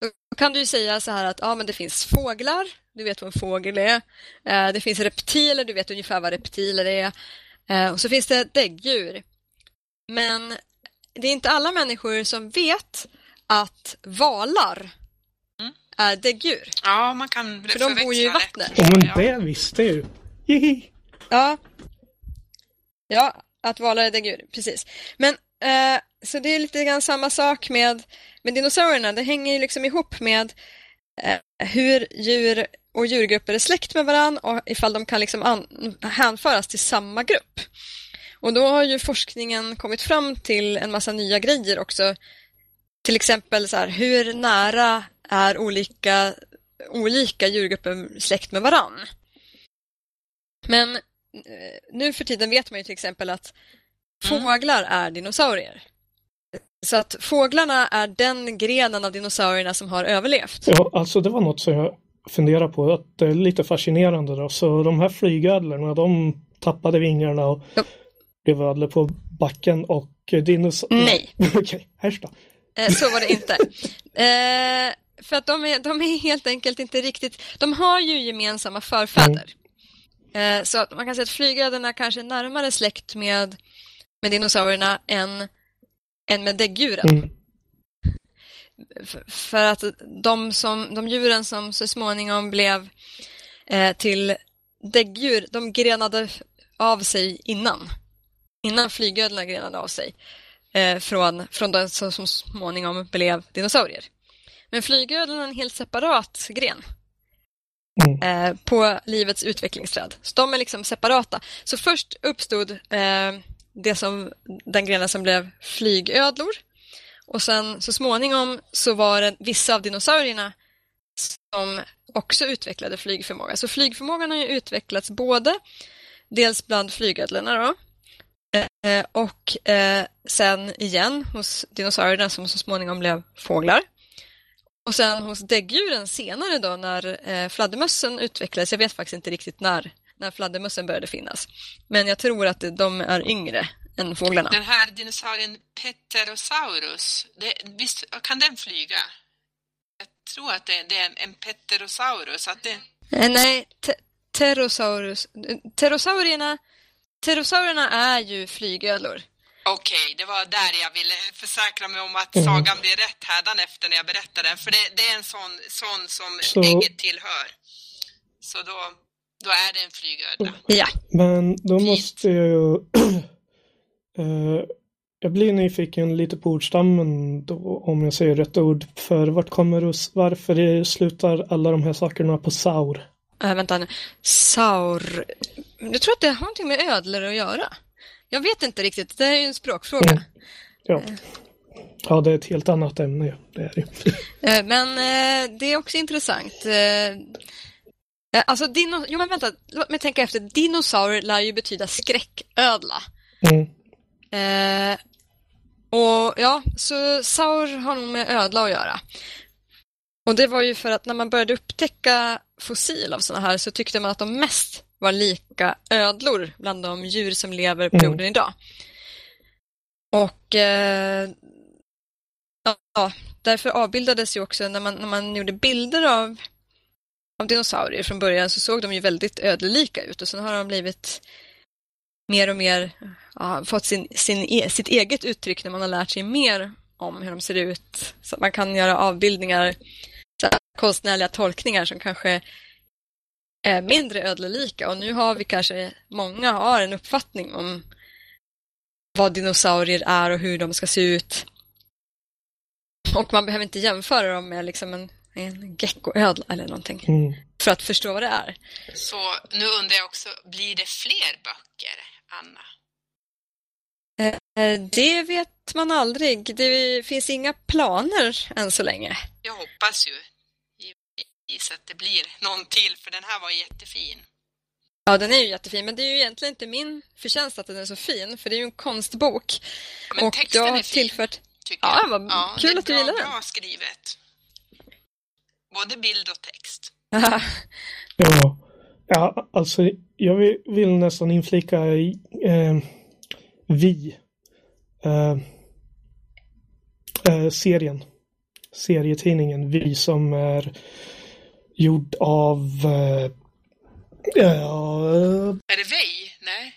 Då kan du ju säga så här att ja, men det finns fåglar, du vet vad en fågel är. Eh, det finns reptiler, du vet ungefär vad reptiler är. Eh, och så finns det däggdjur. Men det är inte alla människor som vet att valar Mm. är däggdjur. Ja, man kan För de bor ju i vattnet. Ja, men Ja. det visste ju. Ja. Ja, att valar är däggdjur, precis. Men eh, så det är lite grann samma sak med, med dinosaurierna. Det hänger ju liksom ihop med eh, hur djur och djurgrupper är släkt med varandra och ifall de kan liksom an- hänföras till samma grupp. Och då har ju forskningen kommit fram till en massa nya grejer också. Till exempel så här, hur nära är olika, olika djurgrupper släkt med varann? Men eh, nu för tiden vet man ju till exempel att fåglar är dinosaurier. Så att fåglarna är den grenen av dinosaurierna som har överlevt. Ja, alltså det var något som jag funderar på. Att det är lite fascinerande då. Så de här flygödlorna, de tappade vingarna och Ja. blev ödlor på backen och dinosaurier... Nej. Okej, här då. Eh, så var det inte. Eh, för att de är, de är helt enkelt inte riktigt... De har ju gemensamma förfäder. Eh, så att man kan säga att flygödlorna kanske är närmare släkt med, med dinosaurierna än, än med däggdjuren. Mm. För, att de, som, de djuren som så småningom blev eh, till däggdjur, de grenade av sig innan. Innan flygödlorna grenade av sig eh, från, från de som, som småningom blev dinosaurier. Men flygödlorna är en helt separat gren Mm. eh, på livets utvecklingsträd. Så de är liksom separata. Så först uppstod eh, det som, den grenen som blev flygödlor. Och sen så småningom så var det vissa av dinosaurierna som också utvecklade flygförmåga. Så flygförmågan har ju utvecklats både dels bland flygödlorna då, eh, och eh, sen igen hos dinosaurierna som så småningom blev fåglar. Och sen hos däggdjuren senare då när eh, fladdermössen utvecklades, jag vet faktiskt inte riktigt när, när fladdermössen började finnas. Men jag tror att de är yngre än fåglarna. Den här dinosaurien Pterosaurus, det, visst kan den flyga? Jag tror att det, det är en, en Pterosaurus. Att det, Eh, nej, te- pterosaurus. Pterosaurierna, pterosaurierna är ju flygödlor. Okej, det var där jag ville försäkra mig om att Mm. sagan blir rätt hädanefter när jag berättar den. För det, det är en sån, sån som Så- ägget tillhör. Så då, då är det en flygödla. Ja. Men då Fint. måste jag ju... eh, jag blir nyfiken lite på ordstammen då, om jag säger rätt ord. För vart kommer det, varför det slutar alla de här sakerna på saur? Äh, vänta nu. Saur... Jag tror att det har någonting med ödlor att göra. Jag vet inte riktigt. Det är ju en språkfråga. Mm. Ja. ja, det är ett helt annat ämne. ja. Det är det. Eh, Men eh, det är också intressant. Eh, eh, Alltså, dino... jo men vänta, låt mig tänka efter. Dinosaur lär ju betyda skräcködla. Mm. Eh, och ja, så saur har nog med ödla att göra. Och det var ju för att när man började upptäcka fossil av sådana här så tyckte man att de mest var lika ödlor bland de djur som lever på Mm. jorden idag. Och eh, ja, därför avbildades ju också när man, när man gjorde bilder av, av dinosaurier från början så såg de ju väldigt ödlelika ut och sen har de blivit mer och mer ja, fått sin, sin, e, sitt eget uttryck när man har lärt sig mer om hur de ser ut. Så att man kan göra avbildningar, så här, konstnärliga tolkningar som kanske är mindre ödlelika. Och nu har vi kanske, många har en uppfattning om vad dinosaurier är och hur de ska se ut. Och man behöver inte jämföra dem med liksom en, en geckoödla eller någonting Mm. för att förstå vad det är. Så nu undrar jag också, blir det fler böcker, Anna? Eh, Det vet man aldrig. Det finns inga planer än så länge. Jag hoppas ju givetvis att det blir någon till, för den här var jättefin. Ja, den är ju jättefin, men det är ju egentligen inte min förtjänst att den är så fin, för det är ju en konstbok. Men och texten jag har är fin, tillfört... tycker Ja, jag. vad kul det är att du gillar den. Bra skrivet. Både bild och text. Ja. ja, alltså jag vill, vill nästan inflika i, eh, vi. Eh, eh, serien. serietidningen Vi som är gjord av uh, ja, Är det Vej? Nej.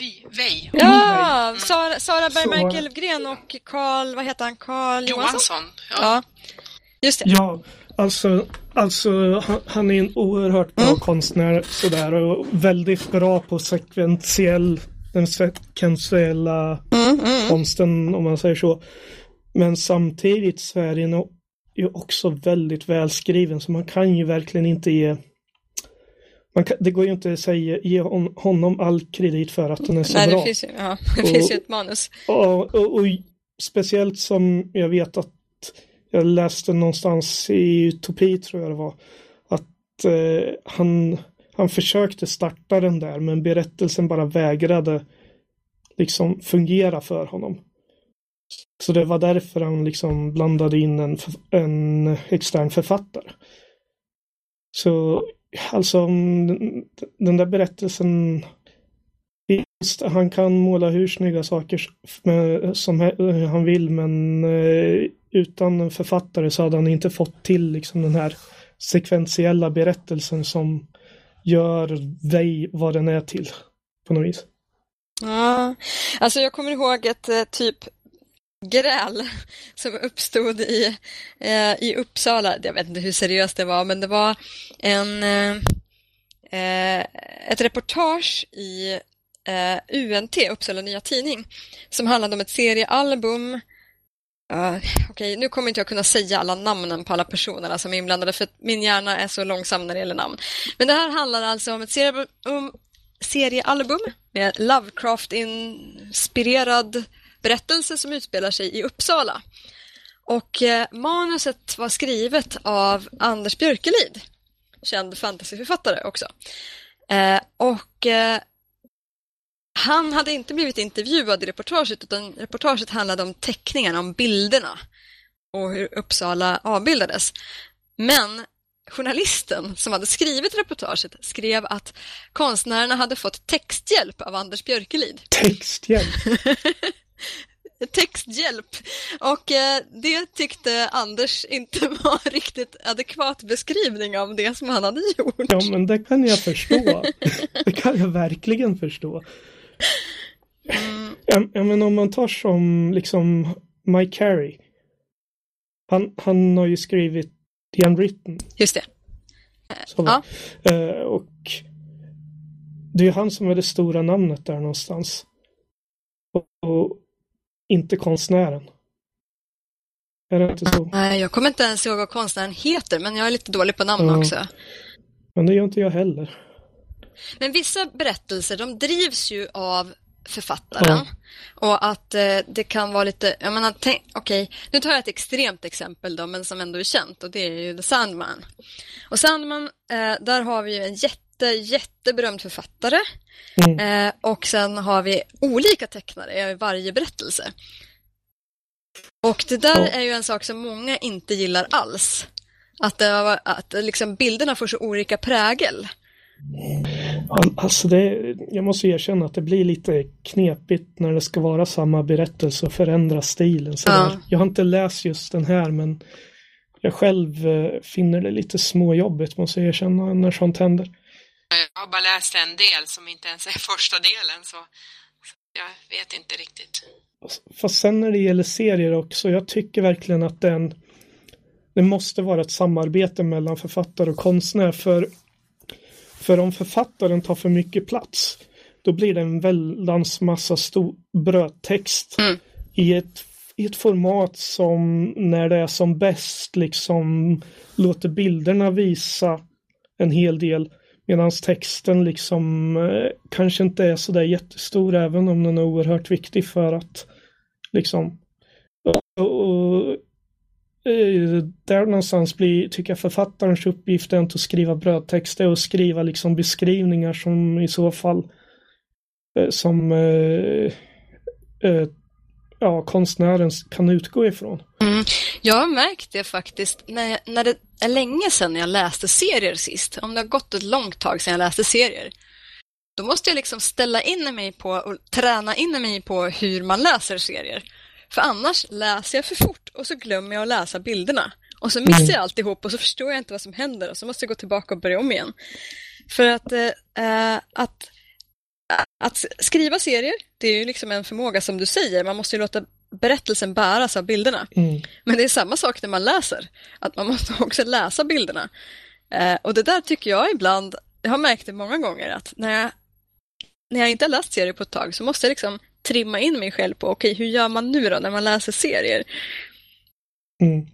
Vi, Vej. Ja, Sara, Sara Bergmark Elfgren och Karl, vad heter han, Karl Johansson? Johansson. Ja. Ja, just det. Ja, alltså, alltså han, han är en oerhört bra Mm. konstnär sådär och väldigt bra på sekventiell, den sekventiella Mm, mm. konsten om man säger så. Men samtidigt så är den ju också väldigt välskriven så man kan ju verkligen inte ge man kan, det går ju inte att säga, ge hon, honom all kredit för att den är så Nej, bra. det finns ju, ja, det Och- finns ju ett manus. Och, och, och speciellt som jag vet att jag läste någonstans i Utopi tror jag det var att eh, han, han försökte starta den där men berättelsen bara vägrade liksom fungera för honom. Så det var därför han liksom blandade in en, en extern författare. Så alltså den- den där berättelsen Visst, han kan måla hur snygga saker som han vill men eh, utan en författare så hade han inte fått till liksom den här sekventiella berättelsen som gör dig vad den är till på något vis. Ja, alltså jag kommer ihåg ett eh, typ gräl som uppstod i, eh, i Uppsala. Jag vet inte hur seriöst det var, men det var en, eh, eh, ett reportage i eh, UNT, Uppsala Nya Tidning, som handlade om ett seriealbum. Uh, Okej, nu kommer inte jag kunna säga alla namnen på alla personerna som är inblandade för att min hjärna är så långsam när det gäller namn. Men det här handlar alltså om ett seriealbum, um, seriealbum med Lovecraft-inspirerad berättelse som utspelar sig i Uppsala. Och eh, manuset var skrivet av Anders Björkelid, känd fantasyförfattare också. Eh, och eh, han hade inte blivit intervjuad i reportaget utan reportaget handlade om teckningarna, om bilderna och hur Uppsala avbildades. Men journalisten som hade skrivit reportaget skrev att konstnärerna hade fått texthjälp av Anders Björkelid. Texthjälp. Texthjälp! Och eh, det tyckte Anders inte var riktigt adekvat beskrivning av det som han hade gjort. Ja men det kan jag förstå. det kan jag verkligen förstå. Mm, Ja, ja men om man tar som liksom Mike Carey. Han, han har ju skrivit The Unwritten. just det. Så Ja. Eh, och det är han som är det stora namnet där någonstans. Och, och inte konstnären. Är det inte så? Nej, jag kommer inte ens ihåg vad konstnären heter, men jag är lite dålig på namn Ja. också. Men det gör inte jag heller. Men vissa berättelser, de drivs ju av författaren. Ja. Och att eh, det kan vara lite, jag menar, okej, nu tar jag ett extremt exempel då, men som ändå är känt och det är ju The Sandman. Och Sandman, eh, där har vi ju en jätte, jätteberömd författare Mm. eh, och sen har vi olika tecknare i varje berättelse. Och det där Ja. är ju en sak som många inte gillar alls. Att, det, att liksom bilderna får så olika prägel. Al- Alltså det, jag måste erkänna att det blir lite knepigt när det ska vara samma berättelse och förändra stilen. Ja. Jag har inte läst just den här men jag själv eh, finner det lite småjobbigt måste jag erkänna när sånt händer. Jag har bara läst en del som inte ens är första delen så så jag vet inte riktigt. Fast sen när det gäller serier också, jag tycker verkligen att den det måste vara ett samarbete mellan författare och konstnär för för om författaren tar för mycket plats då blir det en väldans massa stor brödtext Mm. i, ett, i ett format som när det är som bäst liksom låter bilderna visa en hel del medan texten liksom eh, kanske inte är så där jättestor även om den är oerhört viktig för att liksom och, och, Eh, där någonstans blir, tycker jag författarens uppgift är inte att skriva brödtext, det är att skriva liksom beskrivningar som i så fall eh, som eh, eh, ja, konstnären kan utgå ifrån. Mm. Jag har märkt det faktiskt när, när det är länge sedan jag läste serier sist. Om det har gått ett långt tag sedan jag läste serier. Då måste jag liksom ställa in mig på och träna in mig på hur man läser serier. För annars läser jag för fort och så glömmer jag att läsa bilderna. Och så missar jag alltihop och så förstår jag inte vad som händer och så måste jag gå tillbaka och börja om igen. För att, eh, att, att skriva serier, det är ju liksom en förmåga som du säger, man måste ju låta berättelsen bäras av bilderna. Mm. Men det är samma sak när man läser, att man måste också läsa bilderna. Eh, och det där tycker jag ibland, jag har märkt det många gånger, att när jag, när jag inte har läst serier på ett tag så måste jag liksom trimma in mig själv på, okej, okay, hur gör man nu då när man läser serier? Mm.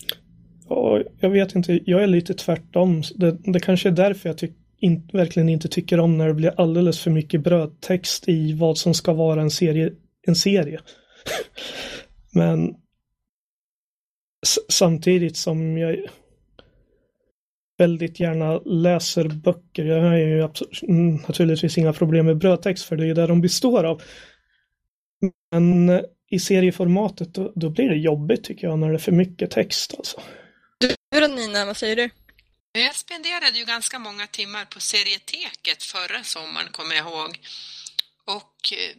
Ja, jag vet inte, jag är lite tvärtom. Det, det kanske är därför jag in, verkligen inte tycker om när det blir alldeles för mycket brödtext i vad som ska vara en serie. En serie. Men samtidigt som jag väldigt gärna läser böcker. Jag har ju mm, naturligtvis inga problem med brödtext för det är ju det de består av. Men i serieformatet då, då, blir det jobbigt tycker jag när det är för mycket text alltså. Du då Nina, vad säger du? Jag spenderade ju ganska många timmar på serieteket förra sommaren kommer jag ihåg. Och eh,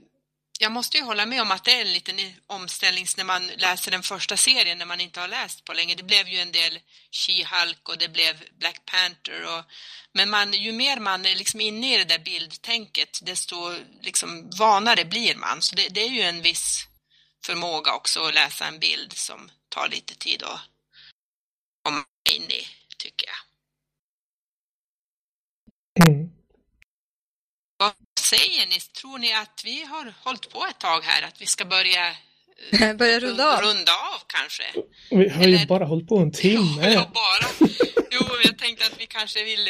jag måste ju hålla med om att det är en liten omställning när man läser den första serien när man inte har läst på länge. Det blev ju en del She-Hulk och det blev Black Panther. Och, men man, ju mer man är liksom inne i det där bildtänket desto liksom vanare blir man. Så det, det är ju en viss förmåga också att läsa en bild som tar lite tid att komma in i, tycker jag. Mm säger ni? Tror ni att vi har hållit på ett tag här, att vi ska börja Börja runda av? Runda av kanske. Vi har Eller... ju bara hållit på en timme. Ja, bara. Jo, jag tänkte att vi kanske vill...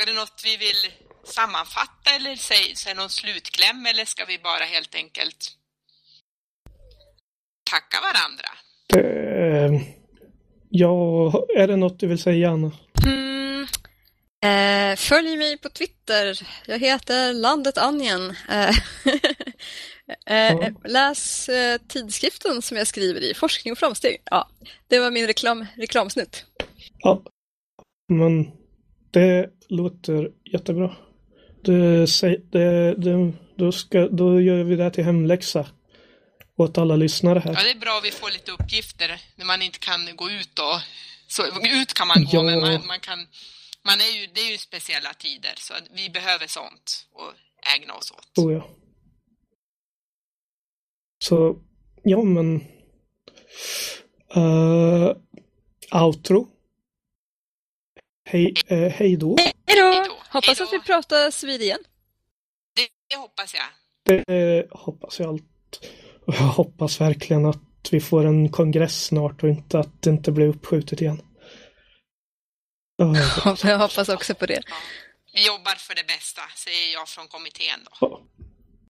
Är det något vi vill sammanfatta eller säga, säga någon slutkläm eller ska vi bara helt enkelt tacka varandra? Det, ja, är det något du vill säga Anna? Mm, Eh, följ mig på Twitter. Jag heter Landet Anjen. Eh, eh, läs eh, tidskriften som jag skriver i, Forskning och framsteg. Ja, det var min reklam, reklamsnutt. Ja, men det låter jättebra. Det, det, det, då, ska, då gör vi det till hemläxa åt alla lyssnare här. Ja, det är bra att vi får lite uppgifter när man inte kan gå ut då. Så, ut kan man gå, ja. men man, man kan man är ju, det är ju speciella tider så vi behöver sånt och ägna oss åt. Oh ja. Så, ja men. Uh, outro. Hej, uh, hej då. Hej då. Hoppas att vi pratas vid igen. Det, det hoppas jag. Det hoppas jag allt. Jag hoppas verkligen att vi får en kongress snart och inte att det inte blir uppskjutet igen. Jag hoppas också på det. Vi jobbar för det bästa, säger jag från kommittén då.